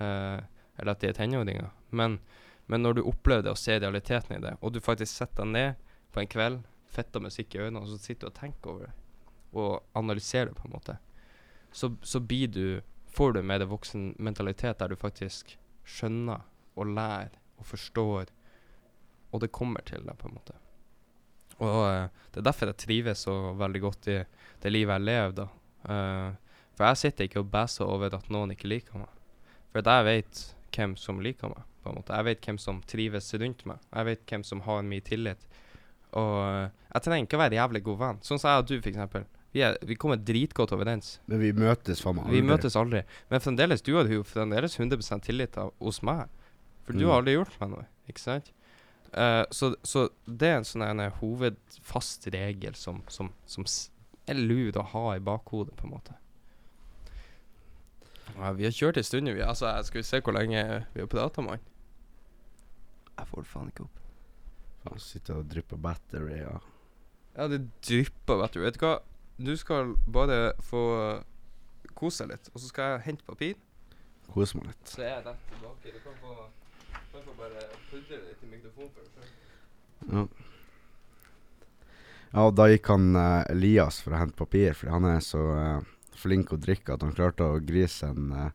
uh, eller at de er tenåringer, men, men når du opplever det og ser realiteten i det, og du faktisk setter deg ned på en kveld, fetta musikk i øynene, og så sitter du og tenker over det, og analyserer det, på en måte, så, så blir du får du med det voksen mentalitet der du faktisk skjønner og lærer og forstår, og det kommer til deg, på en måte. Og uh, det er derfor jeg trives så veldig godt i det livet jeg lever, da. Eh, for jeg sitter ikke og bæser over at noen ikke liker meg. For jeg vet hvem som liker meg, på en måte. Jeg vet hvem som trives rundt meg. Jeg vet hvem som har mye tillit. Og eh, jeg trenger ikke å være jævlig god venn. Sånn som jeg og du, eksempel. Vi, er, vi kommer dritgodt overens. Men vi møtes faen meg Vi aldri. møtes aldri. Men fremdeles, du har jo fremdeles 100% tillit av, hos meg. For du Mm. har aldri gjort meg noe, ikke sant? Uh, så, så det er en sånn en hovedfast regel som, som, som er lur å ha i bakhodet, på en måte. Ja, vi har kjørt en stund, vi. Altså, jeg skal vi se hvor lenge vi har prata, mann. Jeg får det faen ikke opp. Faen, Sitter og drypper battery, ja. Ja, det drypper, battery. Vet du hva? Du skal bare få kose deg litt, og så skal jeg hente papir. Kos meg litt. Så er jeg rett tilbake. Du kan få, kan få bare pudre litt i mikrofonen før. Ja. ja, og da gikk han eh, Elias for å hente papir, fordi han er så eh, flink å drikke at han klarte å grise en uh,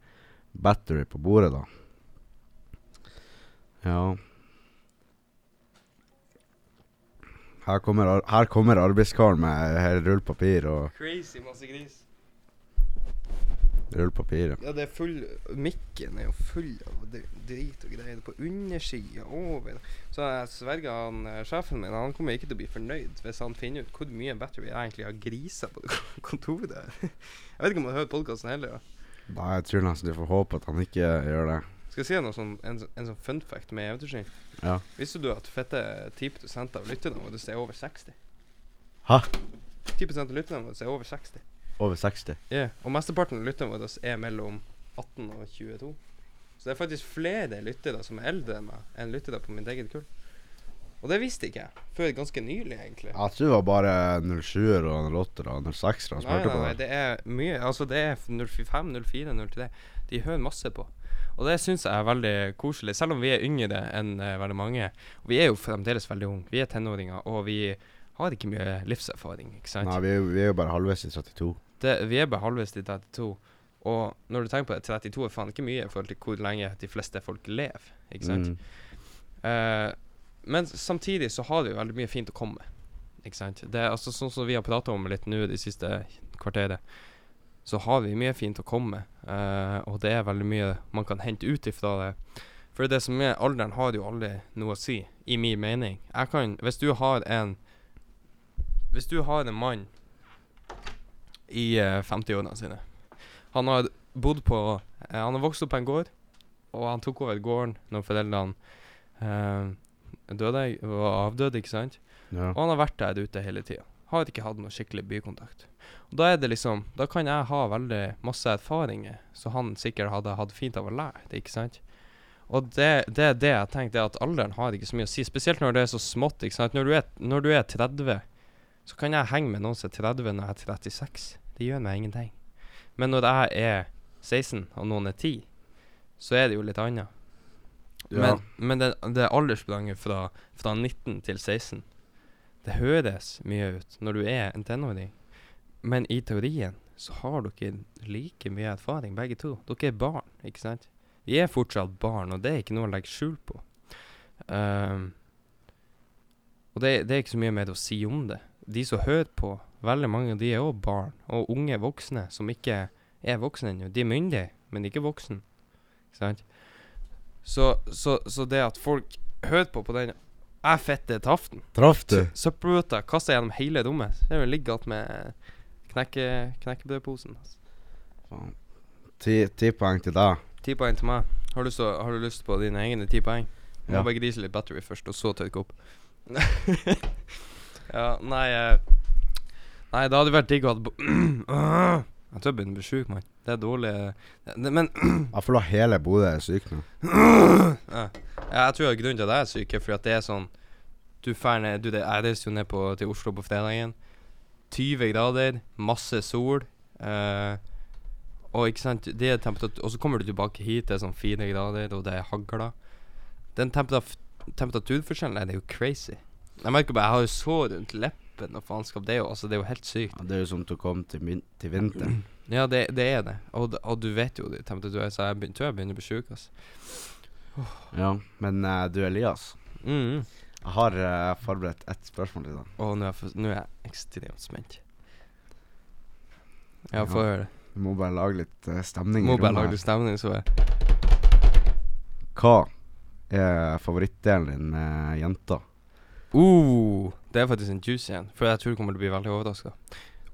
battery på bordet, da. Ja. Her kommer, ar kommer arbeidskaren med hele rullpapir og Crazy masse gris. Rullpapir. ja. Ja, det er full Mikken er jo full av drit og greier på undersida, over Så jeg sverger han eh, sjefen min Han kommer ikke til å bli fornøyd hvis han finner ut hvor mye battery jeg egentlig har griser på kontoret. Jeg vet ikke om han hører podkasten heller. Ja. Nei, jeg tror nesten du får håpe at han ikke gjør det. Skal jeg si noe sånn, en, en sånn fun fact med Eventyrsskinn? Ja. Visste du at fette 10 av lytterne våre er over 60? Hæ? 10% av lytterne våre er over 60. Over 60? Ja, og mesteparten av lytterne våre er mellom 18 og 22. Så det er faktisk flere lyttere som er eldre enn meg, enn lyttere på mitt eget kull. Og det visste ikke jeg før ganske nylig, egentlig. Jeg tror det var bare 07-er og 08-er og 06-er han Nei, spurte nei, på. nei, det er mye Altså, det er 05, 04, 03. De hører masse på. Og det syns jeg er veldig koselig, selv om vi er yngre enn uh, veldig mange. Og vi er jo fremdeles veldig unge. Vi er tenåringer, og vi har ikke mye livserfaring, ikke sant? Nei, vi er, vi er jo bare halvveis i 32. det, vi er bare halvveis til 32. Og når du tenker på det, 32 er faen ikke mye i forhold til hvor lenge de fleste folk lever. Ikke sant? Mm. Uh, men samtidig så har det jo veldig mye fint å komme. Ikke sant? Det er altså sånn som vi har prata om litt nå de siste kvarteret, så har vi mye fint å komme med. Uh, og det er veldig mye man kan hente ut ifra det. For det som er alderen har jo aldri noe å si, i min mening. Jeg kan Hvis du har en Hvis du har en mann i eh, 50-årene sine Han har bodd på eh, Han har vokst opp på en gård, og han tok over gården når foreldrene eh, døde, var avdøde, ikke sant? Ja. Og han har vært der ute hele tida. Har ikke hatt noe skikkelig bykontakt. Og da er det liksom Da kan jeg ha veldig masse erfaringer, så han sikkert hadde hatt fint av å lære ikke sant? Og det, det er det jeg tenker, det at alderen har ikke så mye å si. Spesielt når det er så smått. ikke sant? Når du er, når du er 30, så kan jeg henge med noen som er 30 når jeg er 36. Det gjør meg ingenting. Men når jeg er 16, og noen er 10, så er det jo litt annet. Ja. Men, men det, det aldersspranget fra, fra 19 til 16 Det høres mye ut når du er en tenåring, men i teorien så har dere like mye erfaring, begge to. Dere er barn, ikke sant? Vi er fortsatt barn, og det er ikke noe å legge skjul på. Um, og det, det, er ikke så mye mer å si om det. De som hører på, veldig mange av de er òg barn, og unge voksne som ikke er voksne ennå. De er myndige, men ikke voksne. Så, så, så, det at folk hører på på den Jeg fette taften. Traff du? Søppelbøtta kasta gjennom hele rommet. Det ligger igjen med knekke, knekkebrødposen. Altså. Ti, ti poeng til deg. Ti poeng til meg. Har du, så, har du lyst på dine egne ti poeng? Må Ja. bare grise litt battery først, og så tørke opp. ja, nei eh, Nei, det hadde vært digg å ha Jeg tror jeg begynner å bli sjuk, mann. Det er dårlig det, Men føler at hele Bodø er syk nå. ja, jeg tror grunnen til at jeg er syk, er fordi at det er sånn Du drar ned du, det, Jeg reiste jo ned på, til Oslo på fredagen. 20 grader, masse sol. eh, og ikke sant det er temperatur, Og så kommer du tilbake hit, det er sånn 4 grader, og det er hagler. Den temperat temperaturforskjellen er jo crazy. Jeg merker bare, jeg har jo sår rundt leppen og faenskap. Det er jo altså, det er jo helt sykt. Ja, det er jo som til å komme til, min til vinteren. Ja, det, det er det. Og, d- og du vet jo det temperaturen, så jeg begyn- tror jeg begynner å bli sjuk. Altså. Ja, men eh, du Elias, Mm. jeg har eh, forberedt ett spørsmål til deg. Og nå er, jeg, for- nå er jeg ekstremt spent. Ja, Ja. få høre. Du må bare lage litt eh, stemning i Må bare rommet lage her. litt stemning, så jeg Hva er favorittdelen din med jenter? Uh, Det er faktisk en juice igjen, for jeg tror du kommer til å bli veldig overraska.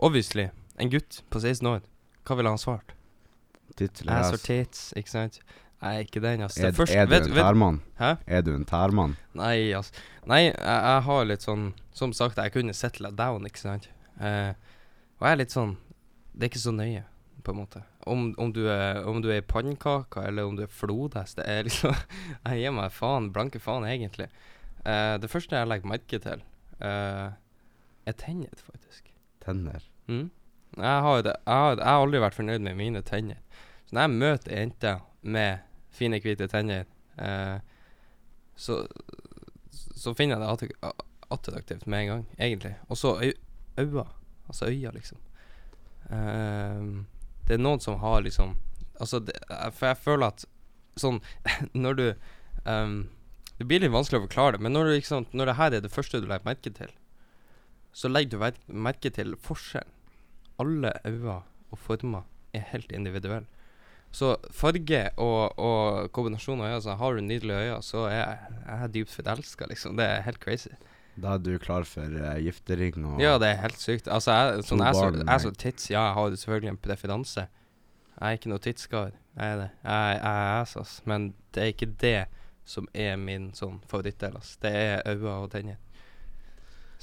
Obviously, en gutt på 16 år, hva ville han svart? Tits Ass or tits, ikke sant? Nei, ikke den, ass. Er, først, er du vet, en tærmann? Hæ? Er du en tærmann? Nei, ass. Nei, jeg, jeg har litt sånn Som sagt, jeg kunne settle down, ikke sant. Eh, og jeg er litt sånn Det er ikke så nøye, på en måte. Om, om, du, er, om du er i eller om du er flodhest, det er liksom Jeg gir meg faen, blanke faen, egentlig. Eh, det første jeg legger merke til, uh, er tenner, faktisk. Tenner? Mm. Jeg, har, det- jeg, har, jeg har aldri vært fornøyd med mine tenner. Så når jeg møter jenter med fine, hvite tenner, uh, så, så finner jeg det attraktivt med en gang, egentlig. Og så øy- øyne. Altså øya, liksom. Det er noen som har liksom Altså, det, for jeg føler at sånn Når du ehm, Det blir litt vanskelig å forklare det, men når, sant, når det her er det første du legger merke til, så legger du merke til forskjellen. Alle øyne og former er helt individuelle. Så farge og, og kombinasjon av øyne så Har du nydelige øyne, så er jeg, jeg er dypt forelska, liksom. Det er helt crazy. Da er du klar for uh, giftering og Ja, det er helt sykt. Altså, jeg, sånn, jeg, så, barn jeg så tits, ja, jeg har jo selvfølgelig en preferanse. Jeg er ikke noe tidskar. Jeg er det. Jeg, jeg er ass, ass. Men det er ikke det som er min sånn favorittdel, ass. Det er øyne og tenner.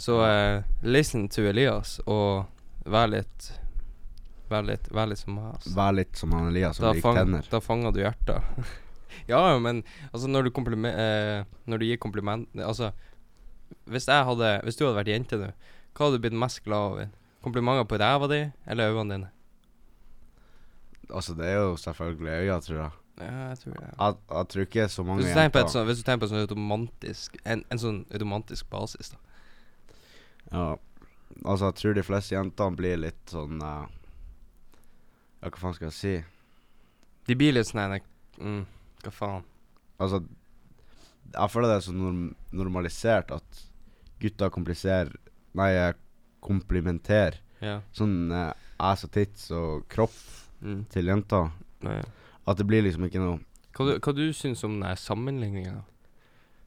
Så uh, listen to Elias og vær litt Vær litt, vær litt som meg, ass. Vær litt som han Elias som liker tenner. da fanger du hjertet. ja, men altså, når du eh, Når du gir kompliment Altså, hvis hadde Hvis du hadde vært jente nå, hva hadde du blitt mest glad over? Komplimenter på ræva di eller øynene dine? Altså, det er jo selvfølgelig øya, tror jeg. Ja, jeg tror det. Jeg, jeg tror ikke så mange Hvis du tenker på, et sånt, hvis du tenker på en sånn automatisk, En, en sånn automatisk basis, da. Ja. Altså, jeg tror de fleste jentene blir litt sånn uh, Ja, hva faen skal jeg si? De blir litt sånn mm, Hva faen? Altså Jeg føler det er så norm normalisert at gutter kompliserer Nei, eh, komplimenterer Ja. sånn uh, ass og tits og kropp Mm. til jenter. Nei. At det blir liksom ikke noe Hva du, hva du syns om den sammenligninga?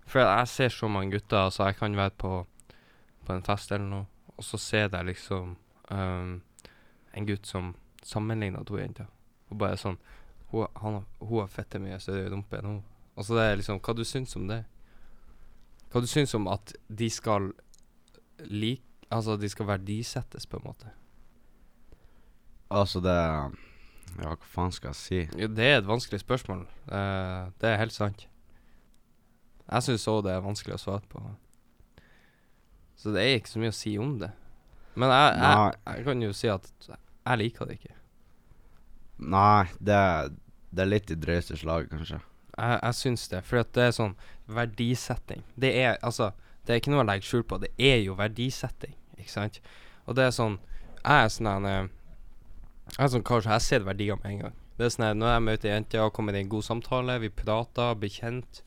For jeg ser så mange gutter, altså jeg kan være på, på en fest eller noe, og så ser jeg liksom um, en gutt som sammenligner to jenter. Og bare sånn Hun, han, hun har fette mye større rumpe enn hun. Altså, det er liksom Hva du syns om det? Hva du syns om at de skal lik... Altså, de skal verdisettes, på en måte. Altså, det Ja, hva faen skal jeg si? Ja, det er et vanskelig spørsmål. Eh, det er helt sant. Jeg syns òg det er vanskelig å svare på. Så det er ikke så mye å si om det. Men jeg, jeg, jeg kan jo si at jeg liker det ikke. Nei, det, det er litt i drøyeste slag, kanskje. Jeg, jeg syns det, for det er sånn verdisetting. Det er altså Det er ikke noe å legge skjul på. Det er jo verdisetting, ikke sant? Og det er sånn Jeg er sånn en eh, Jeg sånn kar jeg ser verdier med en gang. Det er sånn at Når jeg møter jenter og kommer i en god samtale, vi prater, blir kjent,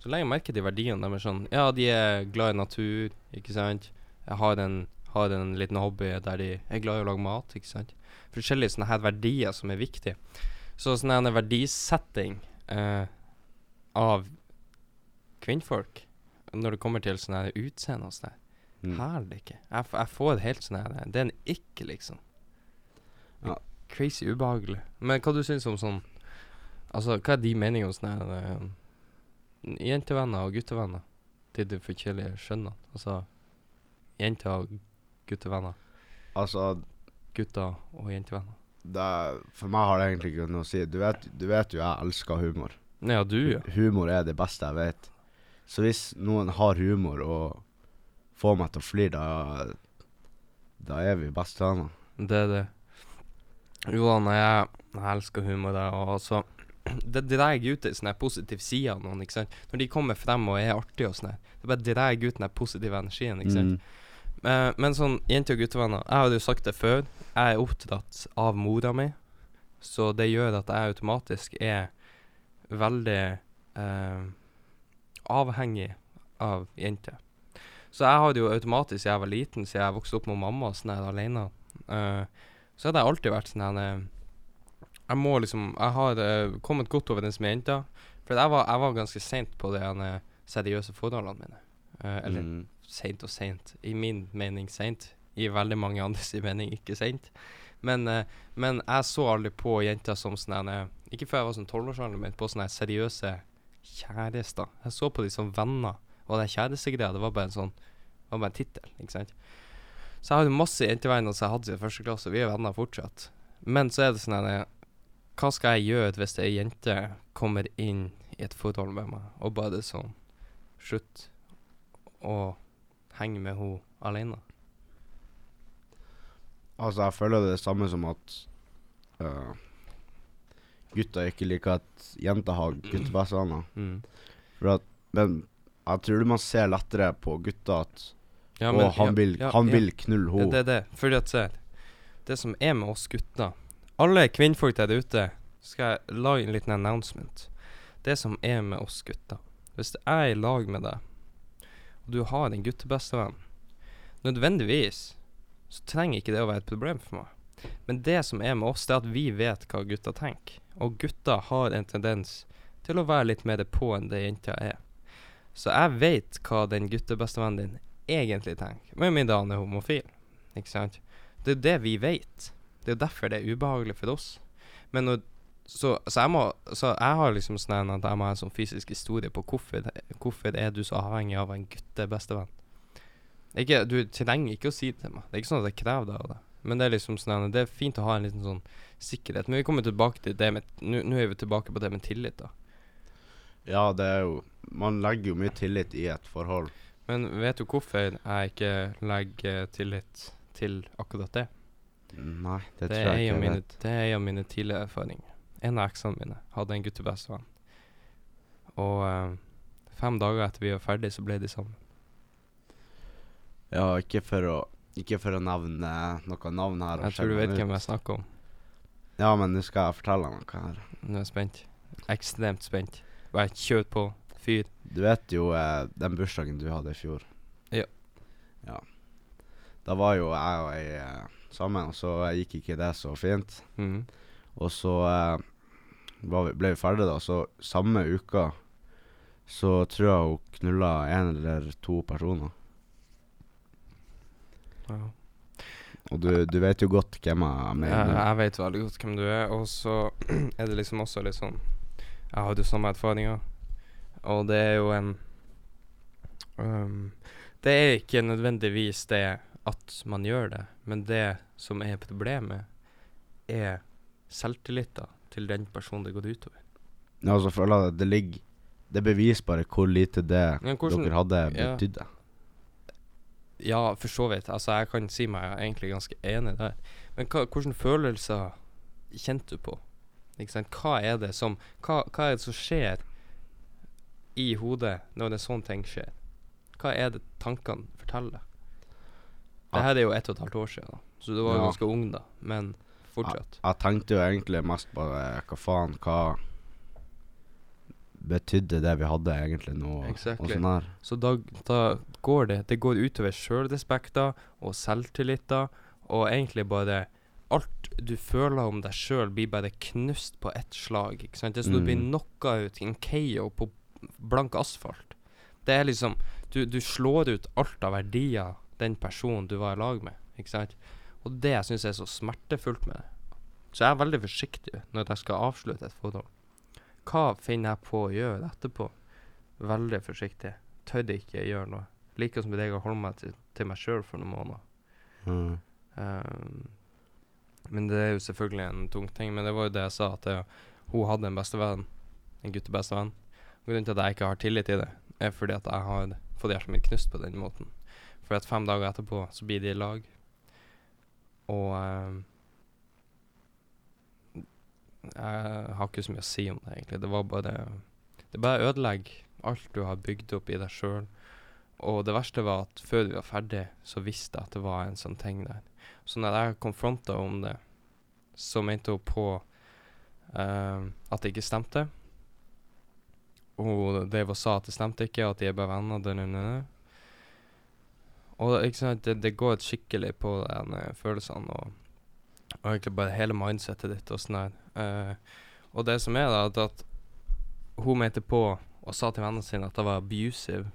så legger jeg merke til verdiene. De er sånn Ja, de er glad i natur, ikke sant. Jeg har en, har en liten hobby der de er glad i å lage mat, ikke sant. Forskjellige sånne her verdier som er viktige. Så sånn her verdisetting eh, av kvinnfolk når det kommer til sånn utseende og sånn Mm. Herlig ikke. Jeg, jeg får helt sånn her Det er en ikke, liksom. Ja. Crazy ubehagelig. Men hva du syns om sånn Altså, hva er de meningene om sånne her eh, jentevenner og guttevenner til de forskjellige skjønnene? Altså jenter og guttevenner. Altså, Gutter og jentevenner. det, er- for meg har det egentlig ikke noe å si. Du vet, du vet jo jeg elsker humor. Ja, du, ja. Humor er det beste jeg vet. Så hvis noen har humor og får meg til å flire, da, da er vi bestevenner. Det er det. Jo, nei, jeg, jeg elsker humor, og altså Det drar ut en sånn her positiv side av noen, ikke sant. Når de kommer frem og er artige og sånn. Det bare drar ut den positive energien, ikke sant. Mm. Men, men sånn jente- og guttevenner Jeg hadde jo sagt det før. Jeg er oppdratt av mora mi, så det gjør at jeg automatisk er veldig eh, avhengig av jenter. Så jeg hadde jo automatisk siden jeg var liten, siden jeg vokste opp med mamma sånn her alene, eh, så hadde jeg alltid vært sånn her eh, Jeg må liksom Jeg har eh, kommet godt overens med jenter. For jeg var, jeg var ganske seint på de her, seriøse forholdene mine. Eh, eller Mm. seint og seint. I min mening seint. I veldig mange andres mening ikke seint. Men, eh, men jeg så aldri på jenter som sånn eh, Ikke før jeg var sånn tolvårsalder, men på sånne seriøse kjærester. Jeg så på de som venner. Og den kjærestegreia, det var bare en sånn Det var bare en tittel, ikke sant. Så jeg hadde masse jentevenner som jeg hadde i første klasse. Vi er venner fortsatt. Men så er det sånn at Hva skal jeg gjøre hvis ei jente kommer inn i et forhold med meg, og bare sånn Slutt å henge med henne alene. Altså, jeg føler det er det samme som at uh, gutter ikke liker at jenter har guttebestevenner. Mm. For at, men jeg tror man ser lettere på gutter at Ja, men, og han, vil, ja, han vil knulle henne. det er det. Fordi at se Det som er med oss gutter Alle kvinnfolk der ute skal jeg lage en liten announcement. Det som er med oss gutter Hvis jeg er i lag med deg, og du har en guttebestevenn Nødvendigvis så trenger ikke det å være et problem for meg. Men det som er med oss, det er at vi vet hva gutter tenker. Og gutter har en tendens til å være litt mer på enn det jenta er. Så jeg vet hva den guttebestevennen din egentlig tenker. Med mindre han er homofil. Ikke sant? Det er det vi vet. Det er derfor det er ubehagelig for oss. Men når så, så jeg må Så jeg har liksom sånn at jeg må ha en sånn fysisk historie på hvorfor, hvorfor er du så avhengig av en guttebestevenn. Ikke, du trenger ikke å si det til meg. Det er ikke sånn at jeg krever det av deg. Men det er liksom sånn Det er fint å ha en liten sånn sikkerhet. Men vi kommer tilbake til det med nå er vi tilbake på det med tillit, da. Ja, det er jo Man legger jo mye tillit i et forhold. Men vet du hvorfor jeg ikke legger tillit til akkurat det? Nei, det, Det, tror jeg ikke mine, det er en av mine tidligere erfaringer. En av eksene mine hadde en guttebestevenn. Og øh, fem dager etter vi var ferdig, så ble de sammen. Ja, ikke for å Ikke for å nevne noe navn her. Jeg tror du vet ut. hvem jeg snakker om. Ja, men nå skal jeg fortelle deg noe her. Nå er jeg spent. Ekstremt spent. Bare kjør på. Fyr. Du vet jo eh, den bursdagen du hadde i fjor? Ja. Ja. Da var jo jeg og ei eh, sammen, og så gikk ikke det så fint. Mhm. Og så eh, var vi, ble vi ferdige, da. Så samme uka så tror jeg hun knulla en eller to personer. Ja. Og du, du vet jo godt hvem jeg Jeg, mener. jeg vet veldig godt hvem du er, og så er det liksom også litt sånn Jeg hadde samme erfaringer, og det er jo en um, Det er ikke nødvendigvis det at man gjør det, men det som er problemet, er selvtilliten til den personen det går utover. Ja, altså føler jeg det ligger Det beviser bare hvor lite det hvordan- dere hadde, ja. betydde. Ja, for så vidt. Altså, jeg kan si meg egentlig ganske enig der. Men hva, hvilke følelser kjente du på? Ikke sant? Hva er det som hva, hva er det som skjer i hodet når en sånn ting skjer? Hva er det tankene forteller? Det her er jo ett og et halvt år siden, da. så du var jo Ja. ganske ung da. Men fortsatt. Jeg, jeg tenkte jo egentlig mest bare Hva faen, hva betydde det vi hadde egentlig nå? Exactly. Og sånn her. Så da, da går det Det går utover sjølrespekter og selvtilliter, og egentlig bare Alt du føler om deg sjøl, blir bare knust på ett slag. Ikke sant? Det er som du blir Mm. knocka ut i en KO på blank asfalt. Det er liksom du, du slår ut alt av verdier den personen du var i lag med. Ikke sant? Og det jeg syns er så smertefullt med det. Så jeg er veldig forsiktig når jeg skal avslutte et forhold. Hva finner jeg på å gjøre etterpå? Veldig forsiktig. Tør ikke gjøre noe. Like som jeg holdt meg til, til meg sjøl for noen måneder. Mm. Um, men det er jo selvfølgelig en tung ting. Men det var jo det jeg sa, at jeg, hun hadde en bestevenn. En guttebestevenn. Grunnen til at jeg ikke har tillit til det, er fordi at jeg har fått hjertet mitt knust på den måten. For at fem dager etterpå så blir de i lag. Og eh, Jeg har ikke så mye å si om det, egentlig. Det var bare Det bare ødelegger alt du har bygd opp i deg sjøl. Og det verste var at før vi var ferdig, så visste jeg at det var en sånn ting der. Så når jeg konfronta om det, så mente hun på eh, at det ikke stemte. Og drev og sa at det stemte ikke, at de er bare venner. Da, da, da. Og ikke sant, det, det går skikkelig på de følelsene og, og egentlig bare hele mindsetet ditt og sånn der. Eh, og det som er, da, at, hun mente på og sa til vennene sine at det var abusive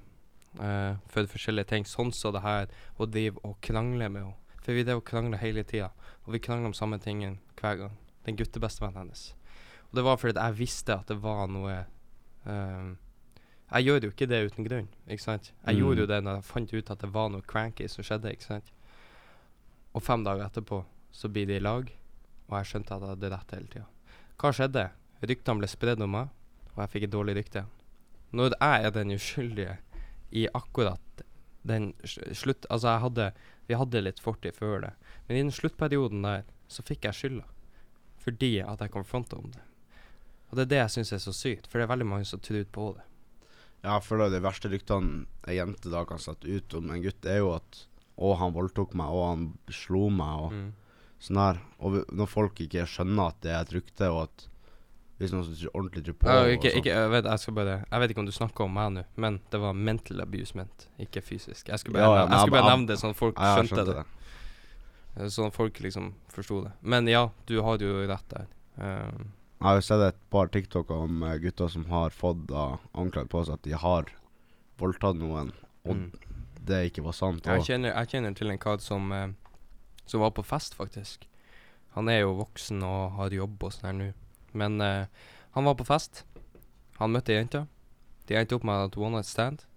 uh, for forskjellige ting, sånn som det her, og drive og krangle med henne. For vi drev og krangla hele tida, og vi krangla om samme tingen hver gang. Den guttebestevennen hennes. Og det var fordi jeg visste at det var noe eh, Jeg gjør jo ikke det uten grunn, ikke sant? Jeg Mm. gjorde jo det når jeg fant ut at det var noe cranky som skjedde, ikke sant? Og fem dager etterpå så blir de i lag, og jeg skjønte at jeg hadde rett hele tida. Hva skjedde? Ryktene ble spredd om meg, og jeg fikk et dårlig rykte. Når jeg er den uskyldige i akkurat den slutt... Altså, jeg hadde Vi hadde litt fortid før det, men i den sluttperioden der så fikk jeg skylda. Fordi at jeg konfronta om det. Og det er det jeg syns er så sykt, for det er veldig mange som tror på det. Ja, Jeg føler de verste ryktene ei jente da kan sette ut om en gutt, er jo at Å, han voldtok meg, å, han slo meg, og Mm. sånn her. Og når folk ikke skjønner at det er et rykte, og at hvis noen som ordentlig tror på Ja, ikke, sånn. ikke, jeg, vet, jeg, bare, jeg vet ikke om du snakker om meg nå, men det var mental abusement, ikke fysisk. Jeg skulle bare, Ja, ja, jeg skulle bare nevne det sånn at folk skjønte skjønte det. det. Sånn at folk liksom forsto det. Men ja, du har jo rett der. Um, Jeg har jo sett et par TikToker om eh, gutter som har fått da anklagd på seg at de har voldtatt noen, og mm. det ikke var sant. jeg, Og, kjenner, jeg kjenner til en kar som, eh, som var på fest, faktisk. Han er jo voksen og har jobb og sånn her nå. Men eh, han var på fest. Han møtte ei jente. De endte opp med at one night stand.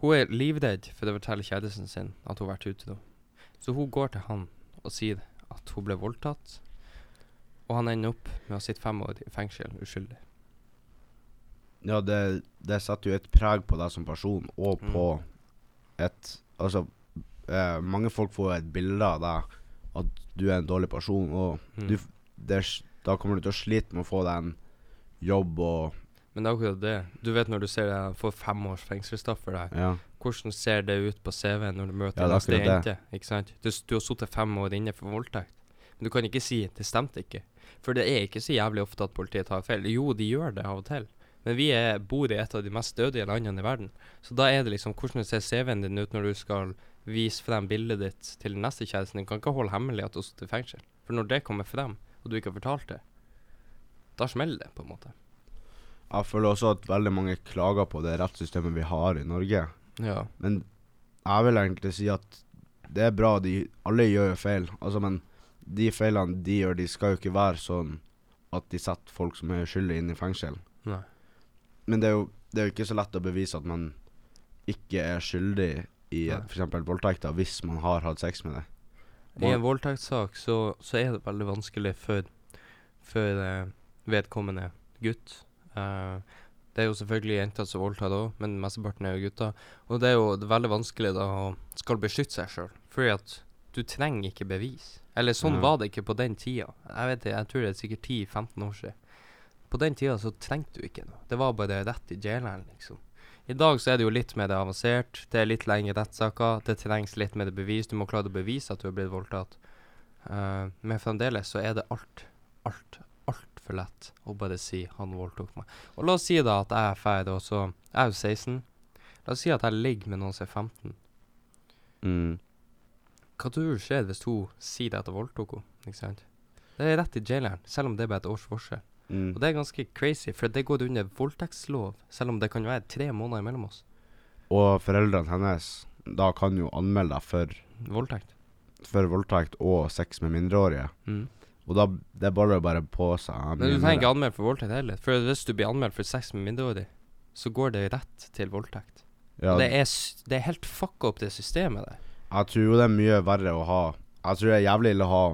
Hun er livredd for å fortelle kjæresten sin at hun har vært ute. da. Så hun går til han og sier at hun ble voldtatt. Og han ender opp med å sitte fem år i fengsel uskyldig. ja, det, det setter jo et preg på deg som person, og Mm. på et Altså, eh, mange folk får et bilde av deg at du er en dårlig person, og Mm. du, det, da kommer du til å slite med å få deg en jobb og Men det er akkurat det. Du vet når du ser jeg får fem års fengselsstraff for deg. Ja. Hvordan ser det ut på CV-en når du møter Ja, neste jente? Ikke sant? Du, du har sittet fem år inne for voldtekt. Men du kan ikke si 'det stemte ikke'. For det er ikke så jævlig ofte at politiet tar feil. Jo, de gjør det av og til. Men vi er, bor i et av de mest stødige landene i verden. Så da er det liksom hvordan ser CV-en din ut når du skal vise frem bildet ditt til neste kjæresten din. Kan ikke holde hemmelig at du har sittet i fengsel. For når det kommer frem, og du ikke har fortalt det, da smeller det, på en måte. Jeg føler også at veldig mange klager på det rettssystemet vi har i Norge. Ja. Men jeg vil egentlig si at det er bra. De, alle gjør jo feil. Altså, men de feilene de gjør, de skal jo ikke være sånn at de setter folk som er uskyldige, inn i fengsel. Nei. Men det er jo, det er jo ikke så lett å bevise at man ikke er skyldig i f.eks. voldtekter hvis man har hatt sex med det. I en voldtektssak så, så er det veldig vanskelig for, for eh, vedkommende gutt. Eh, det er jo selvfølgelig jenter som voldtar òg, men mesteparten er jo gutter. Og det er jo det er veldig vanskelig da å skal beskytte seg sjøl, fordi at du trenger ikke bevis. Eller sånn var det ikke på den tida. Jeg vet det, jeg tror det er sikkert 10-15 år siden. På den tida så trengte du ikke noe. Det var bare rett i jaileren, liksom. I dag så er det jo litt mer avansert. Det er litt lengre rettssaker. Det trengs litt mer bevis. Du må klare å bevise at du har blitt voldtatt. Uh, men fremdeles så er det alt, alt, altfor lett å bare si 'han voldtok meg'. Og la oss si da at jeg er ferdig, og så Jeg er jo 16. La oss si at jeg ligger med noen som er 15. Mm. Hva tror du skjer hvis hun sier det etter voldtok henne? Det er rett i jaileren, selv om det er bare et års forskjell. Mm. Og det er ganske crazy, for det går under voldtektslov, selv om det kan være tre måneder mellom oss. Og foreldrene hennes da kan jo anmelde deg for, Voldtekt. for voldtekt og sex med mindreårige. Mm. Og da det er bare bare på seg. Men du trenger ikke anmelde for voldtekt heller. For hvis du blir anmeldt for sex med mindreårige, så går det rett til voldtekt. ja, det er, det er helt fucka opp, det systemet der. Jeg tror jo det er mye verre å ha Jeg tror det er jævlig ille å ha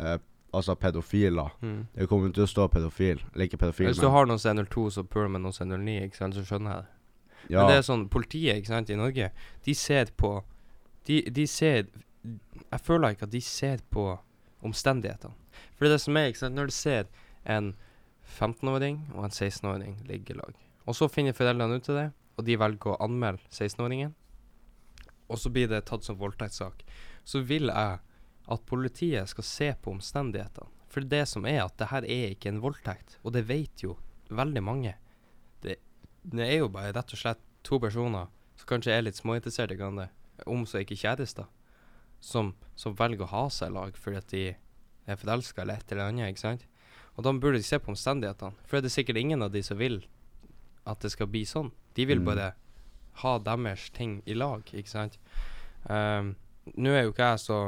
eh, altså pedofiler. Mm. Det kommer til å stå pedofil. Eller ikke pedofil, Hvis du har noen som er 02, som puler med noen som er 09, ikke sant, så skjønner jeg det. ja, Men det er sånn, politiet ikke sant, i Norge, de ser på De, de ser Jeg føler ikke at de ser på omstendighetene. For det det som er, ikke sant, når du ser en 15-åring og en 16-åring ligge i lag, og så finner foreldrene ut av det, og de velger å anmelde 16-åringen, og så blir det tatt som voldtektssak, så vil jeg at politiet skal se på omstendighetene. For det som er at det her er ikke en voldtekt, og det vet jo veldig mange. Det, det er jo bare rett og slett to personer som kanskje er litt småinteressert i hverandre, om så ikke kjærester, som, som velger å ha seg i lag fordi at de er forelska eller et eller annet, ikke sant? Og da burde de se på omstendighetene. For det er sikkert ingen av de som vil at det skal bli sånn. De vil Mm. Ha deres ting i lag, ikke sant? Um, Nå er jo ikke jeg så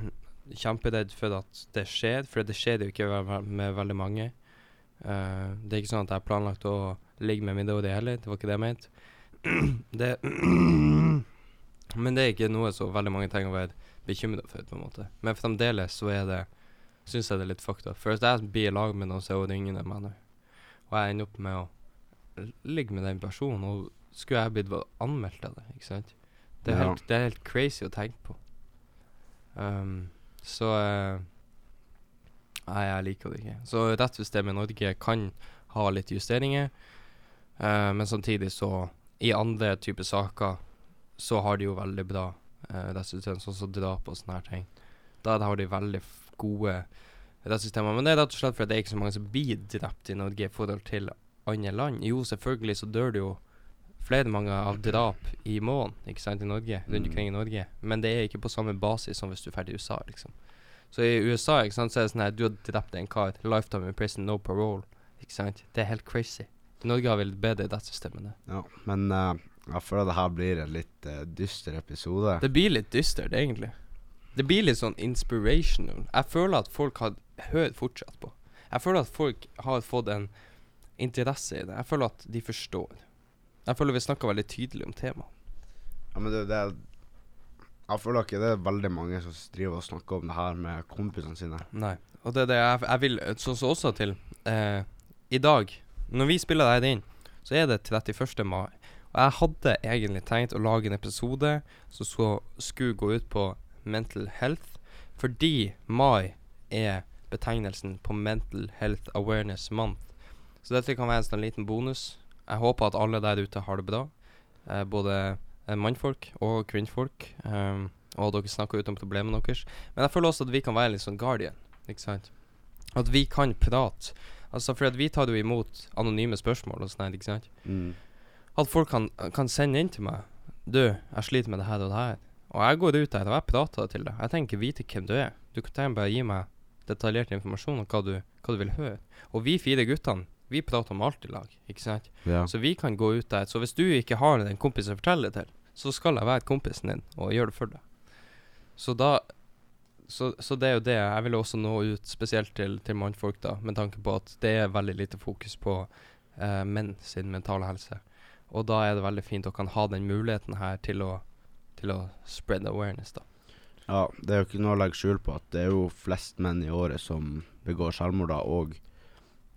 kjemperedd for at det skjer, for det skjer jo ikke med veldig mange. Uh, det er ikke sånn at jeg har planlagt å ligge med mindreårige heller, det var ikke det jeg mente. det Men det er ikke noe så veldig mange trenger å være bekymra for, på en måte. Men fremdeles så er det Syns jeg det er litt fucked up. For hvis jeg blir i lag med noen så er yngre enn meg og jeg ender opp med å ligge med den personen, og skulle jeg blitt anmeldt av det, ikke sant Det er, Ja. helt, det er helt crazy å tenke på. Um, så uh, Nei, jeg liker det ikke. Så rettssystemet i Norge kan ha litt justeringer, Uh, men samtidig så I andre typer saker så har de jo veldig bra uh, rettssystem, sånn som drap og sånne her ting. Da har de veldig gode rettssystemer. Men det er rett og slett fordi det er ikke så mange som blir drept i Norge i forhold til andre land. Jo, selvfølgelig så dør det jo flere mange av drap i måneden, ikke sant, i Norge, rundt Mm. omkring i Norge. Men det er ikke på samme basis som hvis du er ferdig i USA, liksom. Så i USA, ikke sant, så er det sånn her, du har drept en kar, lifetime in prison, no parole, ikke sant. Det er helt crazy. I Norge har vi litt bedre rettssystem enn det. ja. Men uh, jeg føler det her blir en litt uh, dyster episode. Det blir litt dystert, egentlig. Det blir litt sånn inspirational. Jeg føler at folk har hørt fortsatt på. Jeg føler at folk har fått en interesse i det. Jeg føler at de forstår. Jeg føler vi snakker veldig tydelig om temaet. Ja, men det, det er Jeg føler ikke det er veldig mange som driver og snakker om det her med kompisene sine. Nei. Og det er det jeg, jeg vil sånn som også til eh, I dag, når vi spiller deg inn, så er det 31. mai. Og jeg hadde egentlig tenkt å lage en episode som skulle gå ut på mental health, fordi mai er betegnelsen på Mental Health Awareness Month. Så dette kan være en sånn liten bonus. Jeg håper at alle der ute har det bra. Eh, både eh, mannfolk og kvinnfolk. Um, og dere snakker ut om problemene deres. Men jeg føler også at vi kan være litt sånn guardian. Ikke sant? At vi kan prate. Altså For at vi tar jo imot anonyme spørsmål og sånn, her, ikke sant? Mm. At folk kan, kan sende inn til meg Du, jeg sliter med det her og det her. Og jeg går ut der og jeg prater til deg. Jeg ikke vite hvem du er. Du kan bare gi meg detaljert informasjon om hva du, hva du vil høre. Og vi fire guttene, vi prater om alt i lag, ikke sant? Ja. Så vi kan gå ut der. Så hvis du ikke har den kompisen å fortelle det til, så skal jeg være kompisen din og gjøre det for deg. Så da så, så det er jo det. Jeg vil også nå ut spesielt til, til mannfolk, da, med tanke på at det er veldig lite fokus på eh, menn sin mentale helse. Og da er det veldig fint å kan ha den muligheten her til å, til å spread awareness, da. ja, det er jo ikke noe å legge skjul på at det er jo flest menn i året som begår selvmord, da, og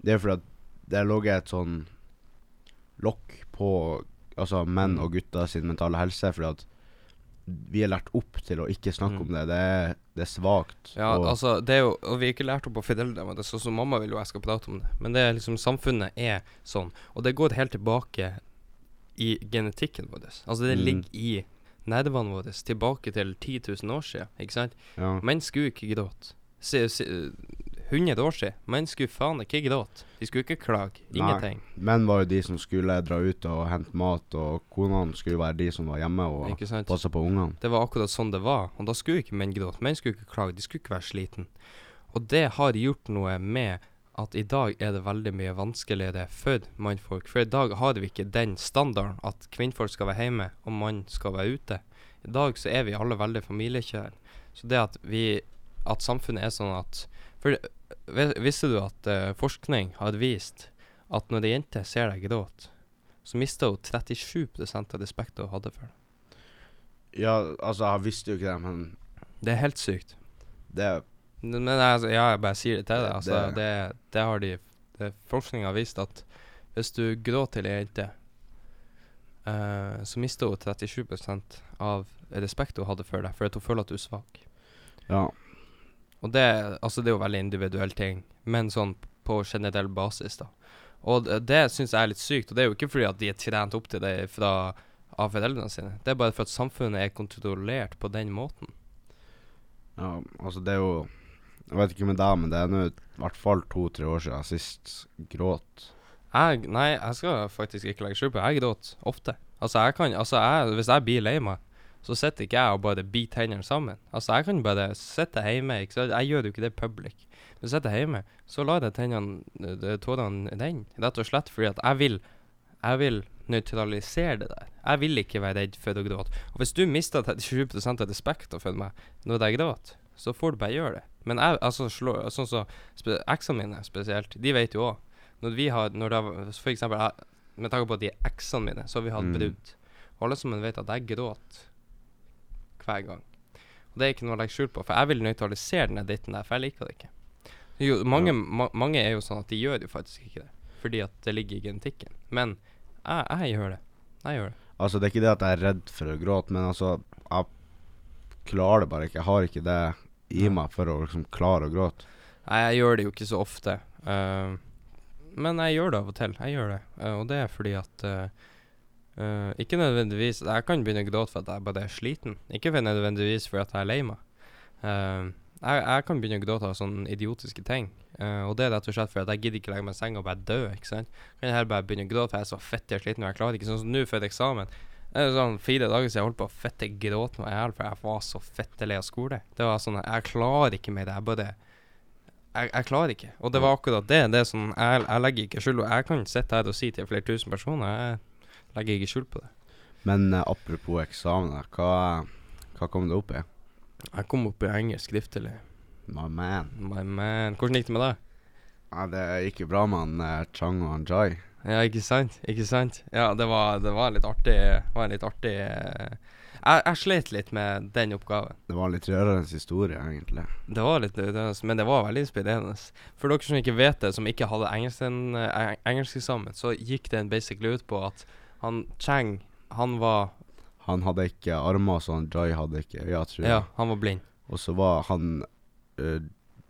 det er fordi at det har ligget et sånn lokk på altså menn Mm. og gutter sin mentale helse, fordi at vi er lært opp til å ikke snakke Mm. om det. Det er, det er svakt. Ja, og, altså, det er jo Og vi er ikke lært opp av med det, sånn som mamma vil jo jeg skal prate om det. Men det er liksom samfunnet er sånn. Og det går helt tilbake i genetikken vår. Altså, det Mm. ligger i nervene våre tilbake til 10 000 år siden, ikke sant? ja. Menn skulle ikke gråte. si, 100 år siden. Menn skulle faen ikke gråte. De skulle ikke klage. Ingenting. Menn var jo de som skulle dra ut og hente mat, og konene skulle være de som var hjemme og passe på ungene. Det var akkurat sånn det var. Og da skulle ikke menn gråte. Menn skulle ikke klage. De skulle ikke være sliten. Og det har gjort noe med at i dag er det veldig mye vanskeligere for mannfolk. For i dag har vi ikke den standarden at kvinnfolk skal være hjemme og mann skal være ute. I dag så er vi alle veldig familiekjære. Så det at vi At samfunnet er sånn at For visste du at uh, forskning har vist at når ei jente ser deg gråte, så mister hun 37 av respekten hun hadde for deg. Ja, altså, jeg visste jo ikke det, men Det er helt sykt. det Men altså, ja, jeg bare sier det til deg. Altså, Det- det, det har de det, Forskning har vist at hvis du gråter til ei jente, uh, så mister hun 37 av respekt hun hadde for deg, fordi hun føler at du er svak. Ja. Og det, altså, det er jo veldig individuell ting, men sånn på generell basis, da. Og det, det syns jeg er litt sykt, og det er jo ikke fordi at de er trent opp til det fra, av foreldrene sine. Det er bare for at samfunnet er kontrollert på den måten. ja. Altså, det er jo Jeg vet ikke med deg, men det er nå i hvert fall to-tre år siden jeg sist gråt. Jeg, nei, jeg skal faktisk ikke legge skjul på Jeg gråter ofte. Altså, jeg kan, altså jeg, Hvis jeg blir lei meg, så sitter ikke jeg og bare biter hendene sammen. Altså, jeg kan bare sitte hjemme. Ikke? Jeg gjør jo ikke det public. Men sitter hjemme, så lar jeg tennene, eh, tårene renne. Rett og slett fordi at jeg vil Jeg vil nøytralisere det der. Jeg vil ikke være redd for å gråte. Og hvis du mister 37 av respekten for meg når jeg gråter, så får du bare gjøre det. Men jeg, altså, slå, sånn som så, eksene mine spesielt, de vet jo òg når vi har når det For eksempel jeg, med tanke på at de er eksene mine, så har vi hatt Mm. brudd. Og alle sammen vet at jeg gråter hver gang. Og det er ikke noe å legge skjul på, for jeg vil nøytralisere den dritten der, for jeg liker det ikke. Jo, mange, Ja. ma mange er jo sånn at de gjør jo faktisk ikke det, fordi at det ligger i genetikken. Men jeg, jeg gjør det. Jeg gjør det. Altså, det er ikke det at jeg er redd for å gråte, men altså Jeg klarer det bare ikke. Jeg har ikke det i meg for å liksom klare å gråte. Nei, jeg gjør det jo ikke så ofte. Uh, men jeg gjør det av og til. Jeg gjør det. Uh, og det er fordi at eh, eh, Ikke nødvendigvis Jeg kan begynne å gråte for at jeg bare er sliten. Ikke for nødvendigvis fordi at jeg er lei meg. Uh, jeg, jeg kan begynne å gråte av sånne idiotiske ting. Uh, og det er rett og slett fordi at jeg gidder ikke legge meg i senga og bare dø. Ikke sant? Kan jeg heller bare begynne å gråte for jeg er så fette sliten og jeg klarer ikke. Sånn som nå før eksamen. Det er sånn Fire dager siden jeg holdt på å fette gråte meg i hjel for jeg var så fette lei av skole. Det var sånn Jeg klarer ikke mer. Jeg bare jeg, jeg klarer ikke. Og det var akkurat det. Det er sånn Jeg, jeg legger ikke skjul Jeg kan sitte her og si til flere tusen personer Jeg legger ikke skjul på det. Men uh, apropos eksamener, hva, hva kom det opp i? Jeg kom opp i engelsk skriftlig. My man. My man. Hvordan gikk det med deg? Ja, det gikk jo bra med han eh, Chang og han Jai. Ja, ikke sant? Ikke sant? Ja, det var, det var litt artig var litt artig uh, jeg, jeg slet litt med den oppgaven. Det var litt rørende historie, egentlig. Det var litt rørende, Men det var veldig inspirerende. For dere som ikke vet det, som ikke hadde engelsk, en, eh, så gikk den basically ut på at han Chang, han var Han hadde ikke armer, så han Jai hadde ikke øyne, tror jeg. Ja, han var blind. Og så var han uh,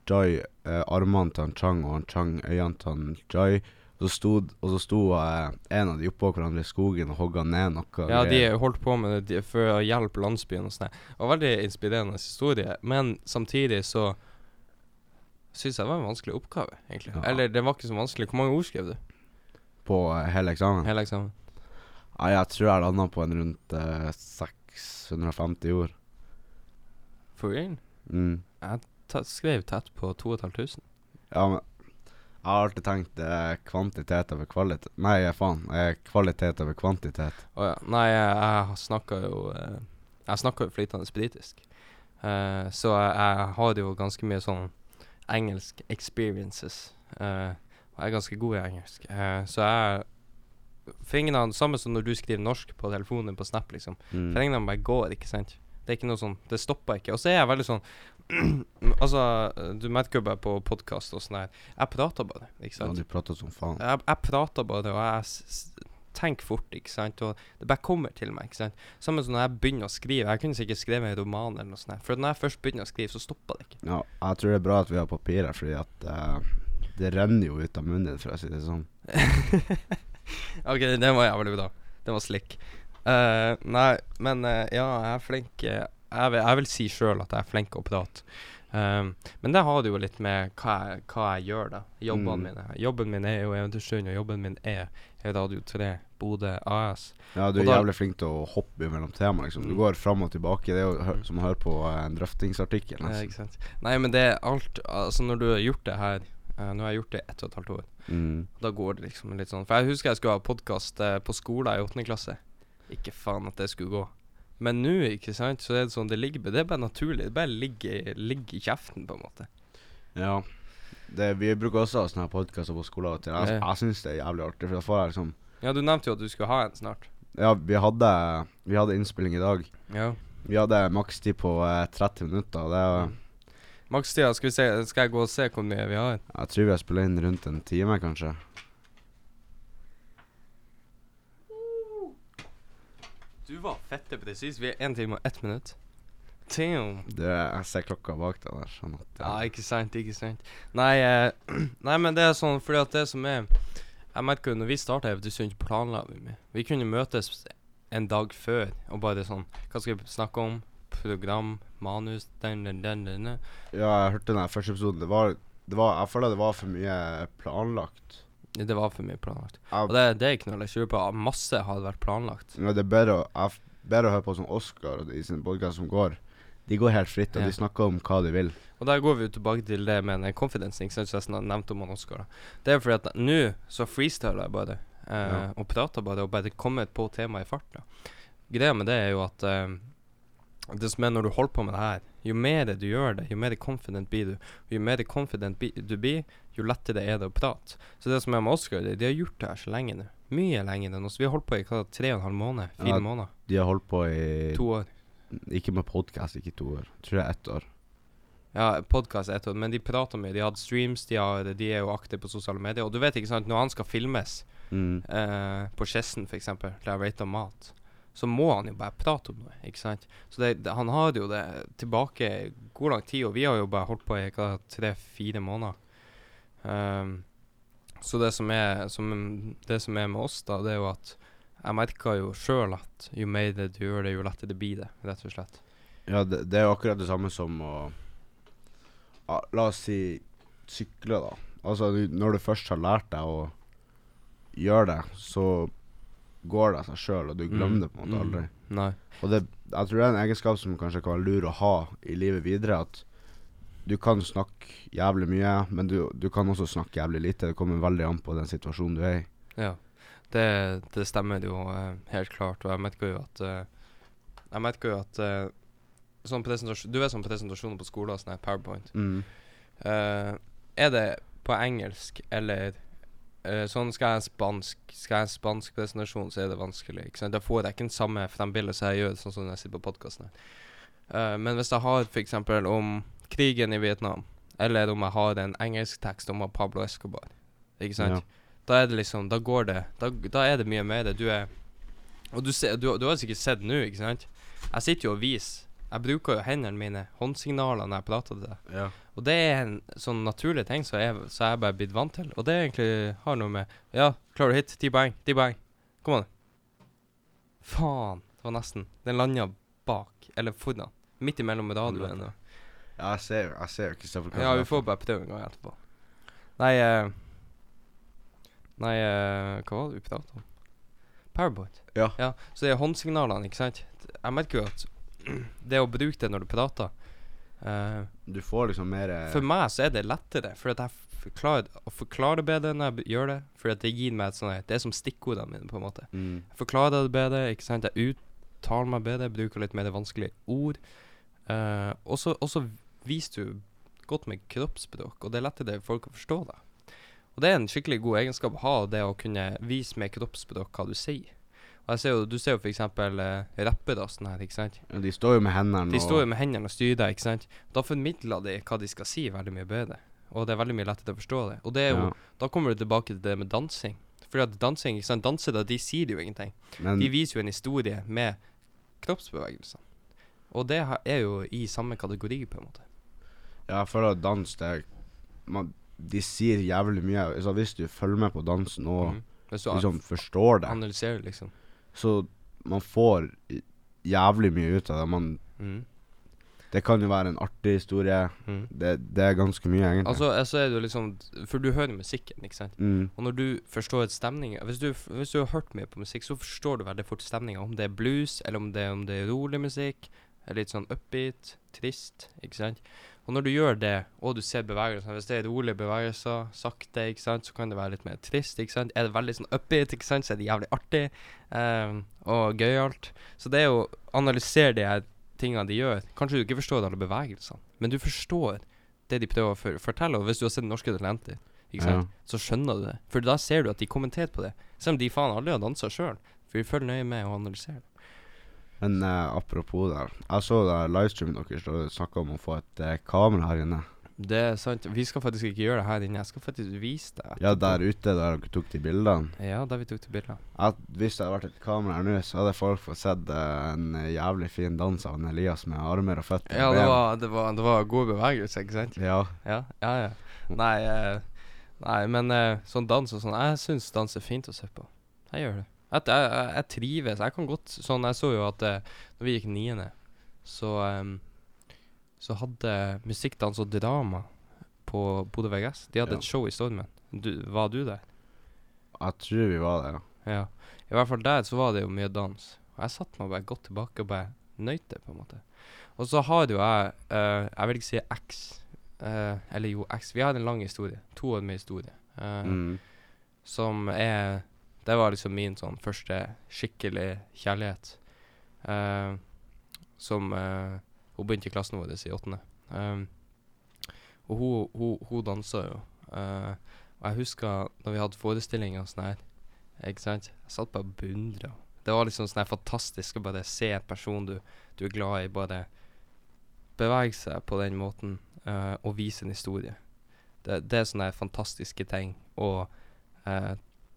Jai uh, armene til han Chang, og han Chang øynene til han Jai. Så stod, og så sto uh, en av de oppå hverandre i skogen og hogga ned noe. Ja, de holdt på med det de, for å hjelpe landsbyen og sånn. Det var veldig inspirerende historie, men samtidig så syns jeg det var en vanskelig oppgave, egentlig. Ja. Eller det var ikke så vanskelig. Hvor mange ord skrev du? På uh, hele eksamen. Hele eksamen? Ja, jeg tror jeg landa på en rundt eh, 650 ord. For real? Mm. Ta, skrev tett på 2500. Ja, men jeg har alltid tenkt eh, kvantitet over kvalitet Nei, eh, faen. Eh, kvalitet over kvantitet. Å ja. Nei, jeg, jeg snakka jo eh, Jeg snakka jo flytende britisk. Eh, så jeg, jeg har jo ganske mye sånn engelsk experiences. Eh, og jeg er ganske god i engelsk. Eh, så jeg Fingrene Samme som når du skriver norsk på telefonen på Snap, liksom. Mm. Fingrene bare går, ikke sant? Det er ikke noe sånn Det stopper ikke. Og så er jeg veldig sånn Altså, du merker jo bare på podkast og sånn her Jeg prater bare, ikke Ja, sant? de prater som faen. Jeg, jeg prater bare, og jeg tenker fort, ikke sant. Og det bare kommer til meg, ikke sant. Samme som når jeg begynner å skrive. Jeg kunne sikkert skrevet en roman eller noe sånt. For når jeg først begynner å skrive, så stopper det ikke. Ja, jeg tror det er bra at vi har papir her, fordi at uh, det renner jo ut av munnen din, for å si det sånn. OK, den var jævlig bra. Den var slick. Uh, nei, men uh, ja, jeg er flink eh, jeg, vil, jeg vil si sjøl at jeg er flink å prate. Um, men det har det jo litt med hva jeg, hva jeg gjør, da. Jobbene Mm. mine. Jobben min er jo Eventyrstund, og jobben min er Radio 3 Bodø AS. Ja, du er da- jævlig flink til å hoppe mellom tema, liksom. Du Mm. går fram og tilbake. Det er jo Mm. som å høre på eh, en drøftingsartikkel, Ja, ikke sant. Nei, men det er alt Altså, når du har gjort det her eh, Nå har jeg gjort det i ett og et halvt år. Mm. Da går det liksom litt sånn For jeg husker jeg skulle ha podkast uh, på skolen i åttende klasse. Ikke faen at det skulle gå. Men nå, ikke sant, så er det sånn Det ligger Det er bare naturlig. Det bare ligger, ligger i kjeften, på en måte. Ja. Det, vi bruker også å ha sånne podkaster på skolen. til. Jeg, jeg syns det er jævlig artig, for da får jeg liksom Ja, du nevnte jo at du skulle ha en snart. Ja, vi hadde, vi hadde innspilling i dag. Ja. Vi hadde makstid på eh, 30 minutter. Det er, Makstida, skal Skal jeg gå og se hvor mye vi har? Jeg tror vi har spilt inn rundt en time, kanskje. Du var fette presis. Vi er én time og ett minutt. Damn. Du, jeg ser klokka bak deg der. Sånn at, Ja, ikke sant, ikke sant. Nei, eh, nei, men det er sånn fordi at det som er Jeg merker jo når vi starta Eventyrsund, planla vi mye. Vi kunne møtes en dag før og bare sånn Hva skal vi snakke om? Program, manus, den, den, den, den. den. Ja, jeg hørte den første episoden. Det var, det var Jeg føler det var for mye planlagt. Det var for mye planlagt. Jeg, Og det, det er ikke noe å legge skjul på. Masse hadde vært planlagt. ja, det er bedre jeg, bedre å høre på som Oscar og de sine podkast som går. De går helt fritt, og Ja. de snakker om hva de vil. Og der går vi jo tilbake til det med den confidence, ikke sant, som jeg nevnte om han Oscar. Det er fordi at nå så freestyler jeg bare, eh, Ja. og prater bare, og bare kommer på temaet i farta. Greia med det er jo at eh, det som er når du holder på med det her, jo mer du gjør det, jo mer confident blir du. Og jo mer confident du blir, jo lettere er det å prate. Så det som er med Oscar, de, har gjort det her så lenge nå. Mye lenger enn oss. Vi har holdt på i hva, tre og en halv måned? Fire Ja. måneder? De har holdt på i To år? Ikke med podkast, ikke to år. Jeg tror det er ett år. Ja, podkast ett år, men de prater mye. De har hatt streams, de, har, de er jo aktive på sosiale medier. Og du vet, ikke sant, når han skal filmes Mm. eh, på Skjessen, f.eks., der jeg rater mat, så må han jo bare prate om noe, ikke sant. Så det, det, han har jo det tilbake god lang tid, og vi har jo bare holdt på i tre-fire måneder. Um, så det som, er, som, det som er med oss, da, det er jo at jeg merker jo sjøl at jo mer det du gjør det, jo lettere det blir det, rett og slett. Ja, det, det er jo akkurat det samme som å ja, La oss si sykle, da. Altså, når du først har lært deg å gjøre det, så går det av seg sjøl, og du glemmer det på en måte aldri. Nei. Og det, jeg tror det er en egenskap som kanskje kan være lur å ha i livet videre. At du kan snakke jævlig mye, men du, du kan også snakke jævlig lite. Det kommer veldig an på den situasjonen du er i. Ja, det, det stemmer jo eh, helt klart. Og jeg merker jo at eh, Jeg merker jo at eh, sånn Du vet sånn presentasjoner på skolen, sånn her PowerPoint. Mm. Eh, er det på engelsk eller Sånn skal jeg ha spansk Skal jeg ha en spansk presentasjon, så er det vanskelig. Ikke sant? Da får jeg ikke den samme frembildet som jeg gjør sånn som jeg sitter på podkasten her. Eh, men hvis jeg har f.eks. om krigen i Vietnam, eller om jeg har en engelsk tekst om Pablo Escobar, ikke sant? Ja. Da er det liksom Da går det Da, da er det mye mer. Du er Og du, ser, du, du har sikkert sett nå, ikke sant? Jeg sitter jo og viser. Jeg bruker jo hendene mine, håndsignaler, når jeg prater til deg. Ja. Og det er en sånn naturlig ting som jeg, så jeg bare blitt vant til. Og det egentlig har noe med Ja, klarer du hit? Ti poeng. Ti poeng. Kom an. Faen. Det var nesten. Den landa bak, eller foran. Midt imellom radioen. og- Ja, jeg ser, jeg ser ikke så Ja, vi får bare prøve en gang etterpå. Nei uh, Nei, uh, hva var det vi pratet om? Powerpoint. Ja. ja. Så det er håndsignalene, ikke sant. Jeg merker jo at det å bruke det når du prater uh, Du får liksom mer eh, For meg så er det lettere, for at jeg forklarer å forklare bedre når jeg gjør det. For at det gir meg et sånt Det er som stikkordene mine, på en måte. mm. Jeg forklarer det bedre, ikke sant. Jeg uttaler meg bedre, bruker litt mer vanskelige ord. Uh, og så viser du godt med kroppsspråk, og det er lettere for folk å forstå deg. Og det er en skikkelig god egenskap å ha, det å kunne vise med kroppsspråk hva du sier. Ser jo, Du ser jo f.eks. Rappere sånn her, ikke sant. ja, De står jo med hendene De står jo med hendene og styrer ikke sant. Da formidler de hva de skal si, veldig mye bedre. Og det er veldig mye lettere å forstå det. Og det er jo, ja. da kommer du tilbake til det med dansing. For at dansing, ikke sant, dansere de sier jo ingenting. Men De viser jo en historie med kroppsbevegelsene. Og det er jo i samme kategori, på en måte. ja, jeg føler at dans det er man, De sier jævlig mye. Altså, hvis du følger med på dansen og mm. Liksom forstår det, analyserer, liksom. Så man får jævlig mye ut av det. Man mm. Det kan jo være en artig historie. Mm. Det, det er ganske mye, egentlig. Altså, så er det liksom For du hører musikken, ikke sant? mm. Og når du forstår stemninga hvis, hvis du har hørt mye på musikk, så forstår du veldig fort stemninga. Om det er blues, eller om det, om det er rolig musikk. Eller litt sånn upbeat, trist, ikke sant. Og når du gjør det, og du ser bevegelsene Hvis det er rolige bevegelser, sakte, ikke sant, så kan det være litt mer trist, ikke sant. Er det veldig sånn upbeat, ikke sant, så er det jævlig artig um, og gøyalt. Så det er jo Analysere de her tingene de gjør. Kanskje du ikke forstår alle bevegelsene, men du forstår det de prøver å for fortelle. Og hvis du har sett Norske Talenter, ikke sant, så skjønner du det. For da ser du at de kommenterer på det. Selv om de faen aldri har dansa sjøl. For de følger nøye med og analyserer. Men eh, apropos der. Jeg så der livestreamen deres dere snakka om å få et eh, kamera her inne. Det er sant. Vi skal faktisk ikke gjøre det her inne. Jeg skal faktisk vise det. Ja, der ute der dere tok de bildene. Ja, der vi tok de bildene. At hvis det hadde vært et kamera her nå, så hadde folk fått sett eh, en jævlig fin dans av en Elias med armer og føtter. Ja, og det ben. var, det var, det var god bevegelse, ikke sant? Ja. Ja, ja. ja. Nei, eh, nei men eh, sånn dans og sånn Jeg syns dans er fint å se på. Jeg gjør det. At jeg, jeg, jeg trives. Jeg kan godt Sånn, jeg så jo at eh, når vi gikk niende, så um, Så hadde musikkdans og drama på Bodø VGS De hadde Ja. et show i Stormen. Du, var du der? Jeg tror vi var der, ja. Ja. I hvert fall der så var det jo mye dans. Og jeg satte meg bare godt tilbake og bare nøyt det, på en måte. Og så har jo jeg uh, Jeg vil ikke si X. Uh, eller jo, X. Vi har en lang historie. To år med historie. Uh, Mm. Som er Det var liksom min sånn første skikkelig kjærlighet. Uh, som uh, Hun begynte i klassen vår i åttende. Um, og hun, hun, hun dansa jo. Uh, og jeg husker da vi hadde forestillinger og sånn her, ikke sant Jeg satt bare og beundra. Det var liksom sånn fantastisk å bare se en person du, du er glad i, bare bevege seg på den måten og vise en historie. Det, det er sånne fantastiske ting. Og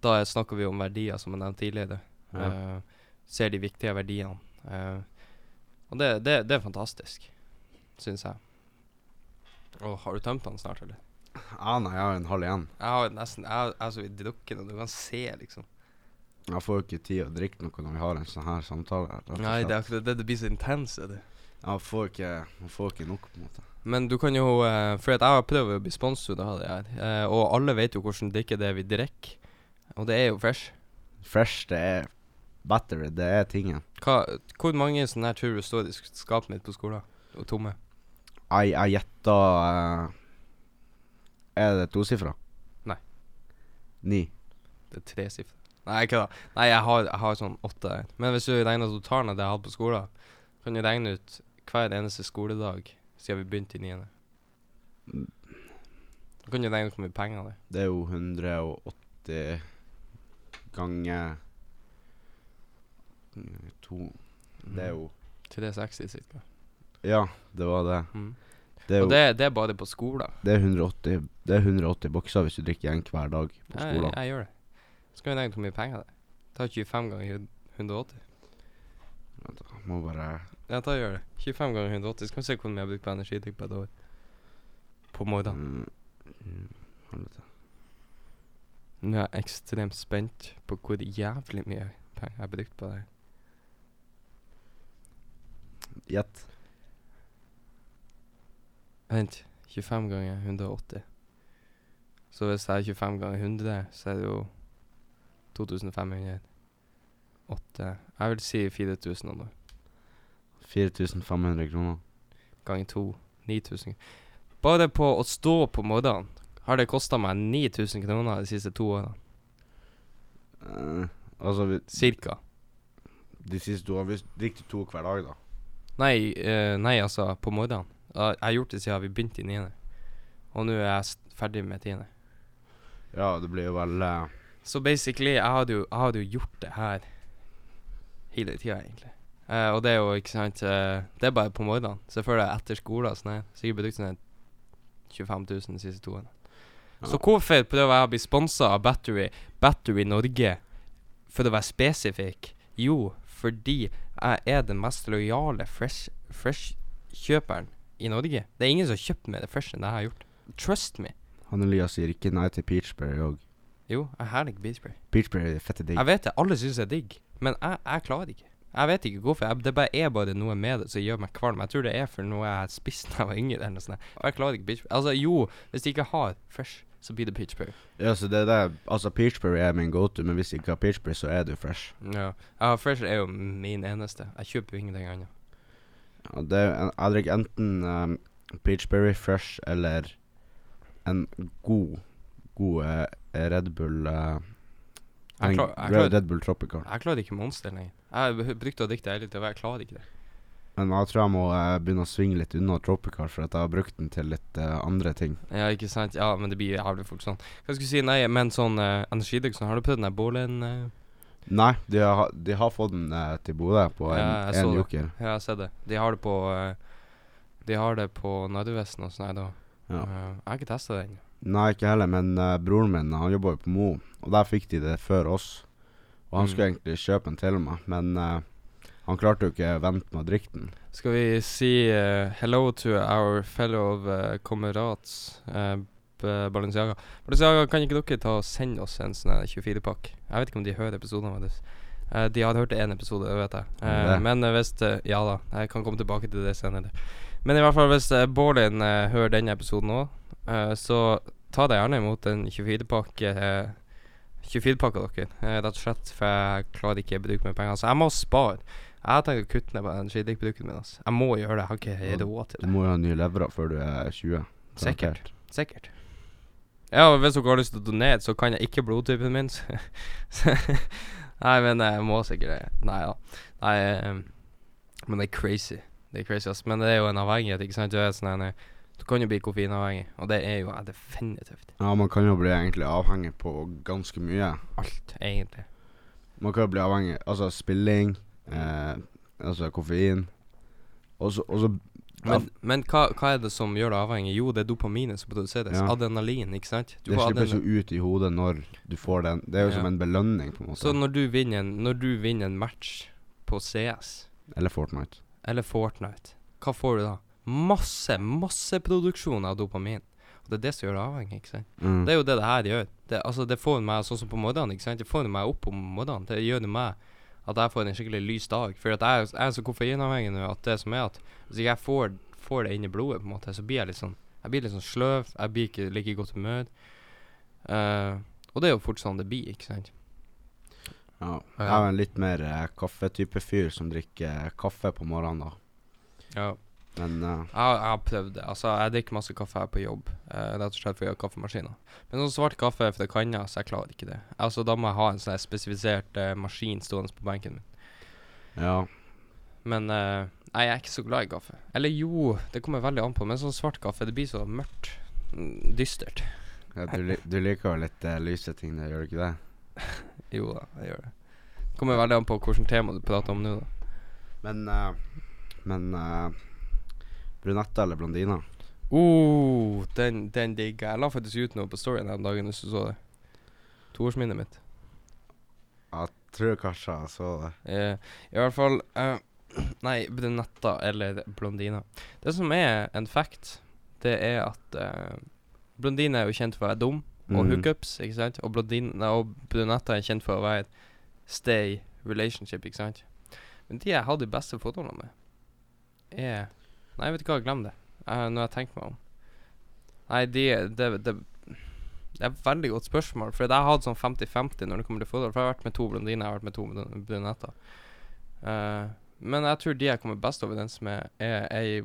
da er- snakker vi om verdier, som jeg nevnte tidligere. Ja. Uh, ser de viktige verdiene. Uh, og det, det, det er fantastisk, syns jeg. Og har du tømt den snart, eller? Ja, nei, jeg har en halv igjen. Jeg har nesten Jeg har så vidt drukket, og du kan se, liksom. Jeg får jo ikke tid å drikke noe når vi har en sånn her samtale. Nei, det er akkurat det. Det blir så intenst. Er. Jeg får ikke, jeg får ikke nok, på en måte. Men du kan jo eh, For jeg har prøvd å bli sponset av det her. Og alle vet jo hvordan drikke det er vi drikker. Og det er jo fresh. Fresh, det er battery, det er tingen. Hva, hvor mange sånne her tror du står i sk- skapet mitt på skolen og tomme? Jeg, jeg gjetter eh, Er det tosifra? Nei. Ni. Det er tresifra. Nei, ikke da. Nei, jeg har, jeg har sånn åtte. Men hvis du regner totalen av det jeg hadde på skolen, kan du regne ut hver eneste skoledag siden vi begynte i niende. Da kan du regne ut hvor mye penger det er. Det er jo 180 ganger ganger to Det er jo Til det 60 ca. Ja, det var det. Mm. Det er Og jo det, det er bare på skolen. det er 180 Det er 180 bokser hvis du drikker en hver dag på Jeg, skolen. jeg gjør det. Skal vi regne hvor mye penger det er. Ta 25 ganger 180. Vent da, jeg Må bare Ja, da gjør det. 25 ganger 180, Skal vi se hvor mye jeg har brukt på energidrikk på et år. På morgenen. mm, mm. Nå er jeg ekstremt spent på hvor jævlig mye penger jeg har brukt på det. Gjett. Vent. 25 ganger 180. Så hvis jeg er 25 ganger 100, så er det jo 2500. 8 Jeg vil si 4000 nå. 4500 kroner. Ganger 2. 9000. Bare på å stå på morgenen har det kosta meg 9000 kroner de siste to årene. Eh, altså, vi, Cirka. de siste to årene du drikker to hver dag, da. Nei, eh, nei, altså, på morgenen. Jeg har gjort det siden vi begynte i niende. Og nå er jeg ferdig med tiende. Ja, det blir jo vel eh, Så basically, jeg hadde jo, jeg hadde jo gjort det her hele tida, egentlig. Eh, og det er jo, ikke sant eh, Det er bare på morgenen. Selvfølgelig etter skolen. sånn her. Sikkert brukt sånn her 25 000 de siste to årene. Så hvorfor prøver jeg å bli sponsa av Battery, Battery Norge for å være spesifikk? Jo, fordi jeg er den mest lojale fresh- fresh-kjøperen i Norge. Det er ingen som har kjøpt mer fresh enn det jeg har gjort. Trust me. Han Elias sier ikke nei til Peachberry òg. Jo, jeg har ikke Peachberry. Peachberry er fette digg. Jeg vet det, alle syns det er digg, men jeg, jeg klarer ikke. Jeg vet ikke hvorfor. Jeg, det bare er bare noe med det som gjør meg kvalm. Jeg tror det er for noe jeg spiste da jeg var yngre. Eller noe sånt. Og jeg klarer ikke peachberry. Altså, jo, hvis de ikke har fresh, så blir det peachberry. Ja, så det der Altså, peachberry er min go-to, men hvis du ikke har peachberry, så er du fresh. Ja. ja, fresh er jo min eneste. Jeg kjøper jo ingenting annet. Ja, det er, jeg drikker enten um, peachberry fresh eller en god, god uh, Red Bull uh, Jeg klar- jeg Red, Bull Tropical. Jeg klarer ikke Monster lenger. Jeg brukte å drikke det hele tida, jeg klarer ikke det. Men jeg tror jeg må eh, begynne å svinge litt unna Tropical, for at jeg har brukt den til litt eh, andre ting. Ja, ikke sant? Ja, men det blir jævlig fort sånn. Hva skulle jeg si? Nei, men sånn uh, energidrikk sånn, Har du prøvd den der Bålen? eh? Nei, de har, de har fått den eh, til Bodø på en, Ja, jeg så en det. joker. Ja, jeg har sett det. De har det på eh, De har det på Narvesten og sånn her da. Ja. Eh, jeg har ikke testa den. Nei, ikke heller, men eh, broren min han jobba jo på Mo, og der fikk de det før oss. Og han Mm. skulle egentlig kjøpe den til meg, men eh, han klarte jo ikke å vente med å drikke den. Skal vi si uh, hello to our fellow uh, comrades uh, Balenciaga. Balenciaga, kan ikke dere ta og sende oss en sånn 24-pakk? Jeg vet ikke om de hører episodene våre. Uh, de har hørt én episode, det vet jeg. Uh, men eh, hvis eh, Ja da, jeg kan komme tilbake til det senere. Men i hvert fall, hvis uh, Bårdin eh, hører denne episoden òg, så ta deg gjerne imot en 24-pakke. Uh, 24-pakke dere, eh, rett og slett. For jeg klarer ikke å bruke mer penger. Så jeg må spare. Jeg har tenkt å kutte ned på energidrikkbruken min. Altså. Jeg må gjøre det. Jeg har ikke råd til det. Du må jo ha nye levere før du er 20. Sikkert. Sikkert. Ja, og hvis dere har lyst til å donere, så kan jeg ikke blodtypen min. Nei, men jeg må sikkert det. Nei da. Nei, um, men det er crazy. Det er crazy, ass. Men det er jo en avhengighet, ikke sant. Du, er sånn du kan jo bli koffeinavhengig, og det er jo jeg definitivt. Ja, man kan jo bli egentlig avhengig på ganske mye. Alt, egentlig. Man kan jo bli avhengig Altså spilling, eh, altså koffein. Og så Men, men hva, hva er det som gjør deg avhengig? Jo, det er dopaminet som produseres. Ja. Adrenalin, ikke sant? Du Det slippes jo ut i hodet når du får den. Det er jo Ja. som en belønning, på en måte. Så når du vinner en, når du vinner en match på CS Eller Fortnite. eller Fortnite, hva får du da? Masse, masse produksjon av dopamin. Og det er det som gjør deg avhengig, ikke sant? Mm. Det er jo det det her gjør. Det, altså, det får meg sånn som på morgenen, ikke sant? Det får meg opp om morgenen. Det gjør meg at jeg får en skikkelig lys dag. For at jeg, jeg er så koffeinavhengig nå at det som er at hvis ikke jeg får, får det inn i blodet, på en måte, så blir jeg litt sånn Jeg blir litt sånn sløv. Jeg blir ikke like i godt humør. Uh, og det er jo fort sånn det blir, ikke sant? Ja. Jeg er en litt mer eh, kaffetype fyr som drikker kaffe på morgenen, da. Ja. Men uh. Jeg, jeg har prøvd det. Altså, jeg drikker masse kaffe her på jobb. uh, rett og slett fordi jeg har kaffemaskiner. Men sånn svart kaffe fra kanna, så jeg klarer ikke det. Altså, Da må jeg ha en sånn spesifisert uh, maskin stående på benken min. ja. Men uh, nei, jeg er ikke så glad i kaffe. Eller jo, det kommer veldig an på. Men sånn svart kaffe, det blir så mørkt. Mm, Dystert. ja du, li du liker jo litt uh, lyse ting, da, gjør du ikke det? Jo da, jeg gjør det. Det kommer veldig an på hvilket tema du prater om nå, da. Men uh, Men eh, brunette eller blondiner? Oh, den, den digger jeg. Jeg la faktisk ut noe på storyen den dagen hvis du så det. Toårsminnet mitt. Jeg tror kanskje jeg så det. Eh, I hvert fall eh, Nei, brunetter eller blondiner. Det som er en fact, det er at uh, blondiner er jo kjent for å være dum og mm. hookups, ikke sant? Og, blondin, nei, og brunetter er kjent for å være stay relationship, ikke sant? Men de jeg har de beste forholdene med, er Nei, vet du hva, glem det. Uh, når jeg tenker meg om. Nei, de det, det, er et veldig godt spørsmål. For jeg har hatt sånn 50-50 når det kommer til fotball. For jeg har vært med to blondiner, jeg har vært med to brunetter. Uh, men jeg tror de jeg kommer best overens med, er ei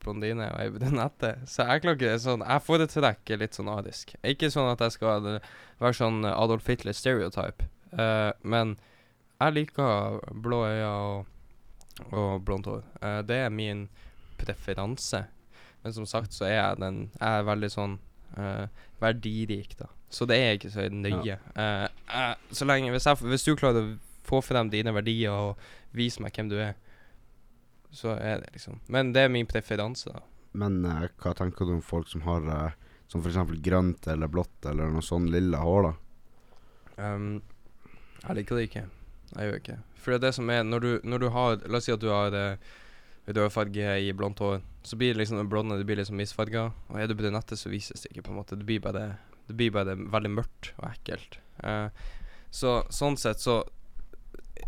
blondine og ei brunette. Så jeg klarer ikke sånn Jeg foretrekker litt sånn arisk. Ikke sånn at jeg skal eh, være sånn Adolf Hitler stereotype, uh, men jeg liker blå øyne og, og blondt hår. Uh, det er min preferanse. Men som sagt så er jeg den Jeg er veldig sånn uh, verdirik, da. Så det er ikke så nøye. Eh, Uh, så lenge hvis, jeg, hvis du klarer å få frem dine verdier og vise meg hvem du er, så er det liksom Men det er min preferanse, da. Men eh, hva tenker du om folk som har eh, Som f.eks. grønt eller blått eller noe sånn lilla hår, da? Um, jeg liker det ikke. Jeg gjør ikke. For det er det som er Når du, når du har La oss si at du har uh, rødfarge i blondt hår, så blir det liksom blonde det blir liksom misfarga. Og er du brunette, så vises det ikke, på en måte. Det blir bare Det blir bare veldig mørkt og ekkelt. Eh, så sånn sett så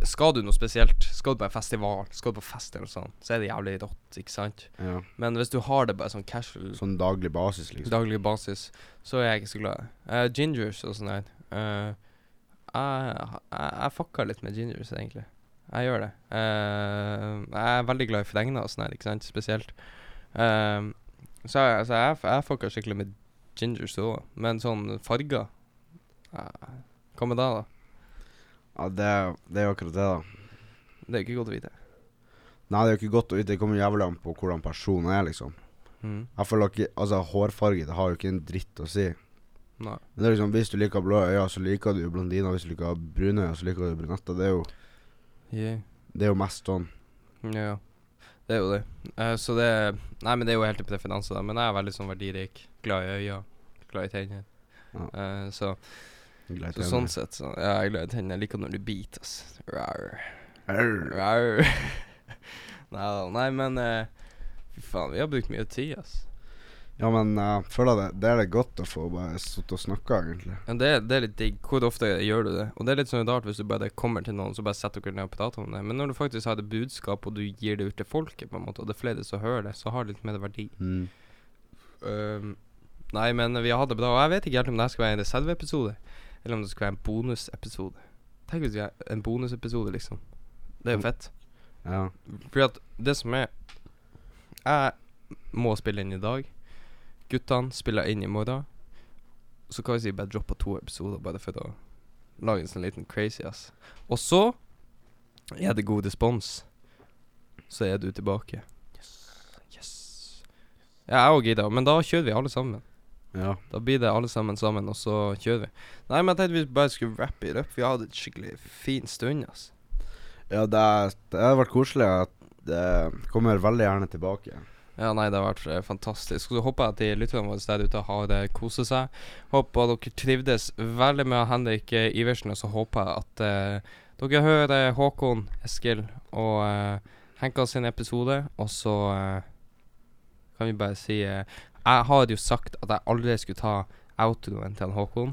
Skal du noe spesielt, skal du på en festival, skal du på fest eller sånt så er det jævlig rått, ikke sant? Ja. Men hvis du har det bare sånn casual, Sånn daglig basis, liksom. daglig basis, så er jeg ikke så glad. Uh, gingers og sånn der Uh, Jeg jeg- jeg fucker litt med gingers, egentlig. Jeg gjør det. Uh, jeg er veldig glad i fregner og sånn her, ikke sant, spesielt. Uh, så jeg, så jeg, jeg fucker skikkelig med ginger soda, Men sånn farger uh, Hva med deg, da? Ja, det, det er jo akkurat det, da. Det er jo ikke godt å vite. Nei, det er jo ikke godt å vite. Det kommer jævlig an på hvordan personen er, liksom. Mm. Jeg føler ikke Altså, hårfarge, det har jo ikke en dritt å si. Nei. Men det er liksom, hvis du liker blå øyne, så liker du blondiner. Hvis du liker brune øyne, så liker du brunetter. Det er jo, Yeah. det er jo mest sånn. Ja, det er jo det. Uh, så det Nei, men det er jo helt til preferanse, da. Men jeg er veldig sånn verdirik. Glad i øyne. Glad i tenner. Ja. Uh, så, så sånn sett, så Ja, jeg er glad i tenner. Jeg liker når du biter, ass. Rar. Rar. nei. Nei, men uh, Fy faen, vi har brukt mye tid, ass. Ja, men jeg føler det, det er det godt å få bare sitte og snakke, egentlig. Ja, det, det er litt digg. Hvor ofte gjør du det? Og det er litt sånn rart hvis du bare kommer til noen, så bare setter dere ned og prater om det. Men når du faktisk har et budskap, og du gir det ut til folket, på en måte, og det er flere som hører det, så har det litt mer verdi. Mm. Um, nei, men vi har hatt det bra. Og jeg vet ikke helt om det skal være en reserveepisode, eller om det skal være en bonusepisode. Tenk hvis vi har en bonusepisode, liksom. Det er jo Mm. fett. Ja. Fordi at det som er Jeg må spille inn i dag. Guttene spiller inn i morgen. Så kan vi si bare droppe to episoder, bare for å lage en sånn liten crazy, ass. Og så er det god respons. Så er du tilbake. Yes. Yes. Ja, jeg òg gidder, men da kjører vi alle sammen. ja. Da blir det alle sammen sammen, og så kjører vi. Nei, men jeg tenkte vi bare skulle rappe it up. Vi hadde et skikkelig fin stund, ass. Ja, det, det har vært koselig. Det kommer veldig gjerne tilbake. Ja, nei, det har vært eh, fantastisk. Så håper jeg at de lytterne våre der ute har eh, koset seg. Håper dere trivdes veldig med Henrik eh, Iversen, og så håper jeg at eh, dere hører Håkon, Eskil og eh, Henka sin episode, og så eh, kan vi bare si eh, Jeg har jo sagt at jeg aldri skulle ta outroen til Håkon,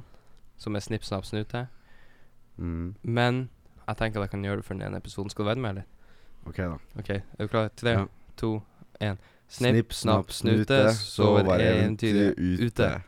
som er Snipp, snapp, snute, Mm. men jeg tenker at jeg kan gjøre det for den ene episoden. Skal du være med, eller? OK, da. OK, er du klar? Tre, Ja. to, én. Snipp, snapp, snute, så var eventyret ute.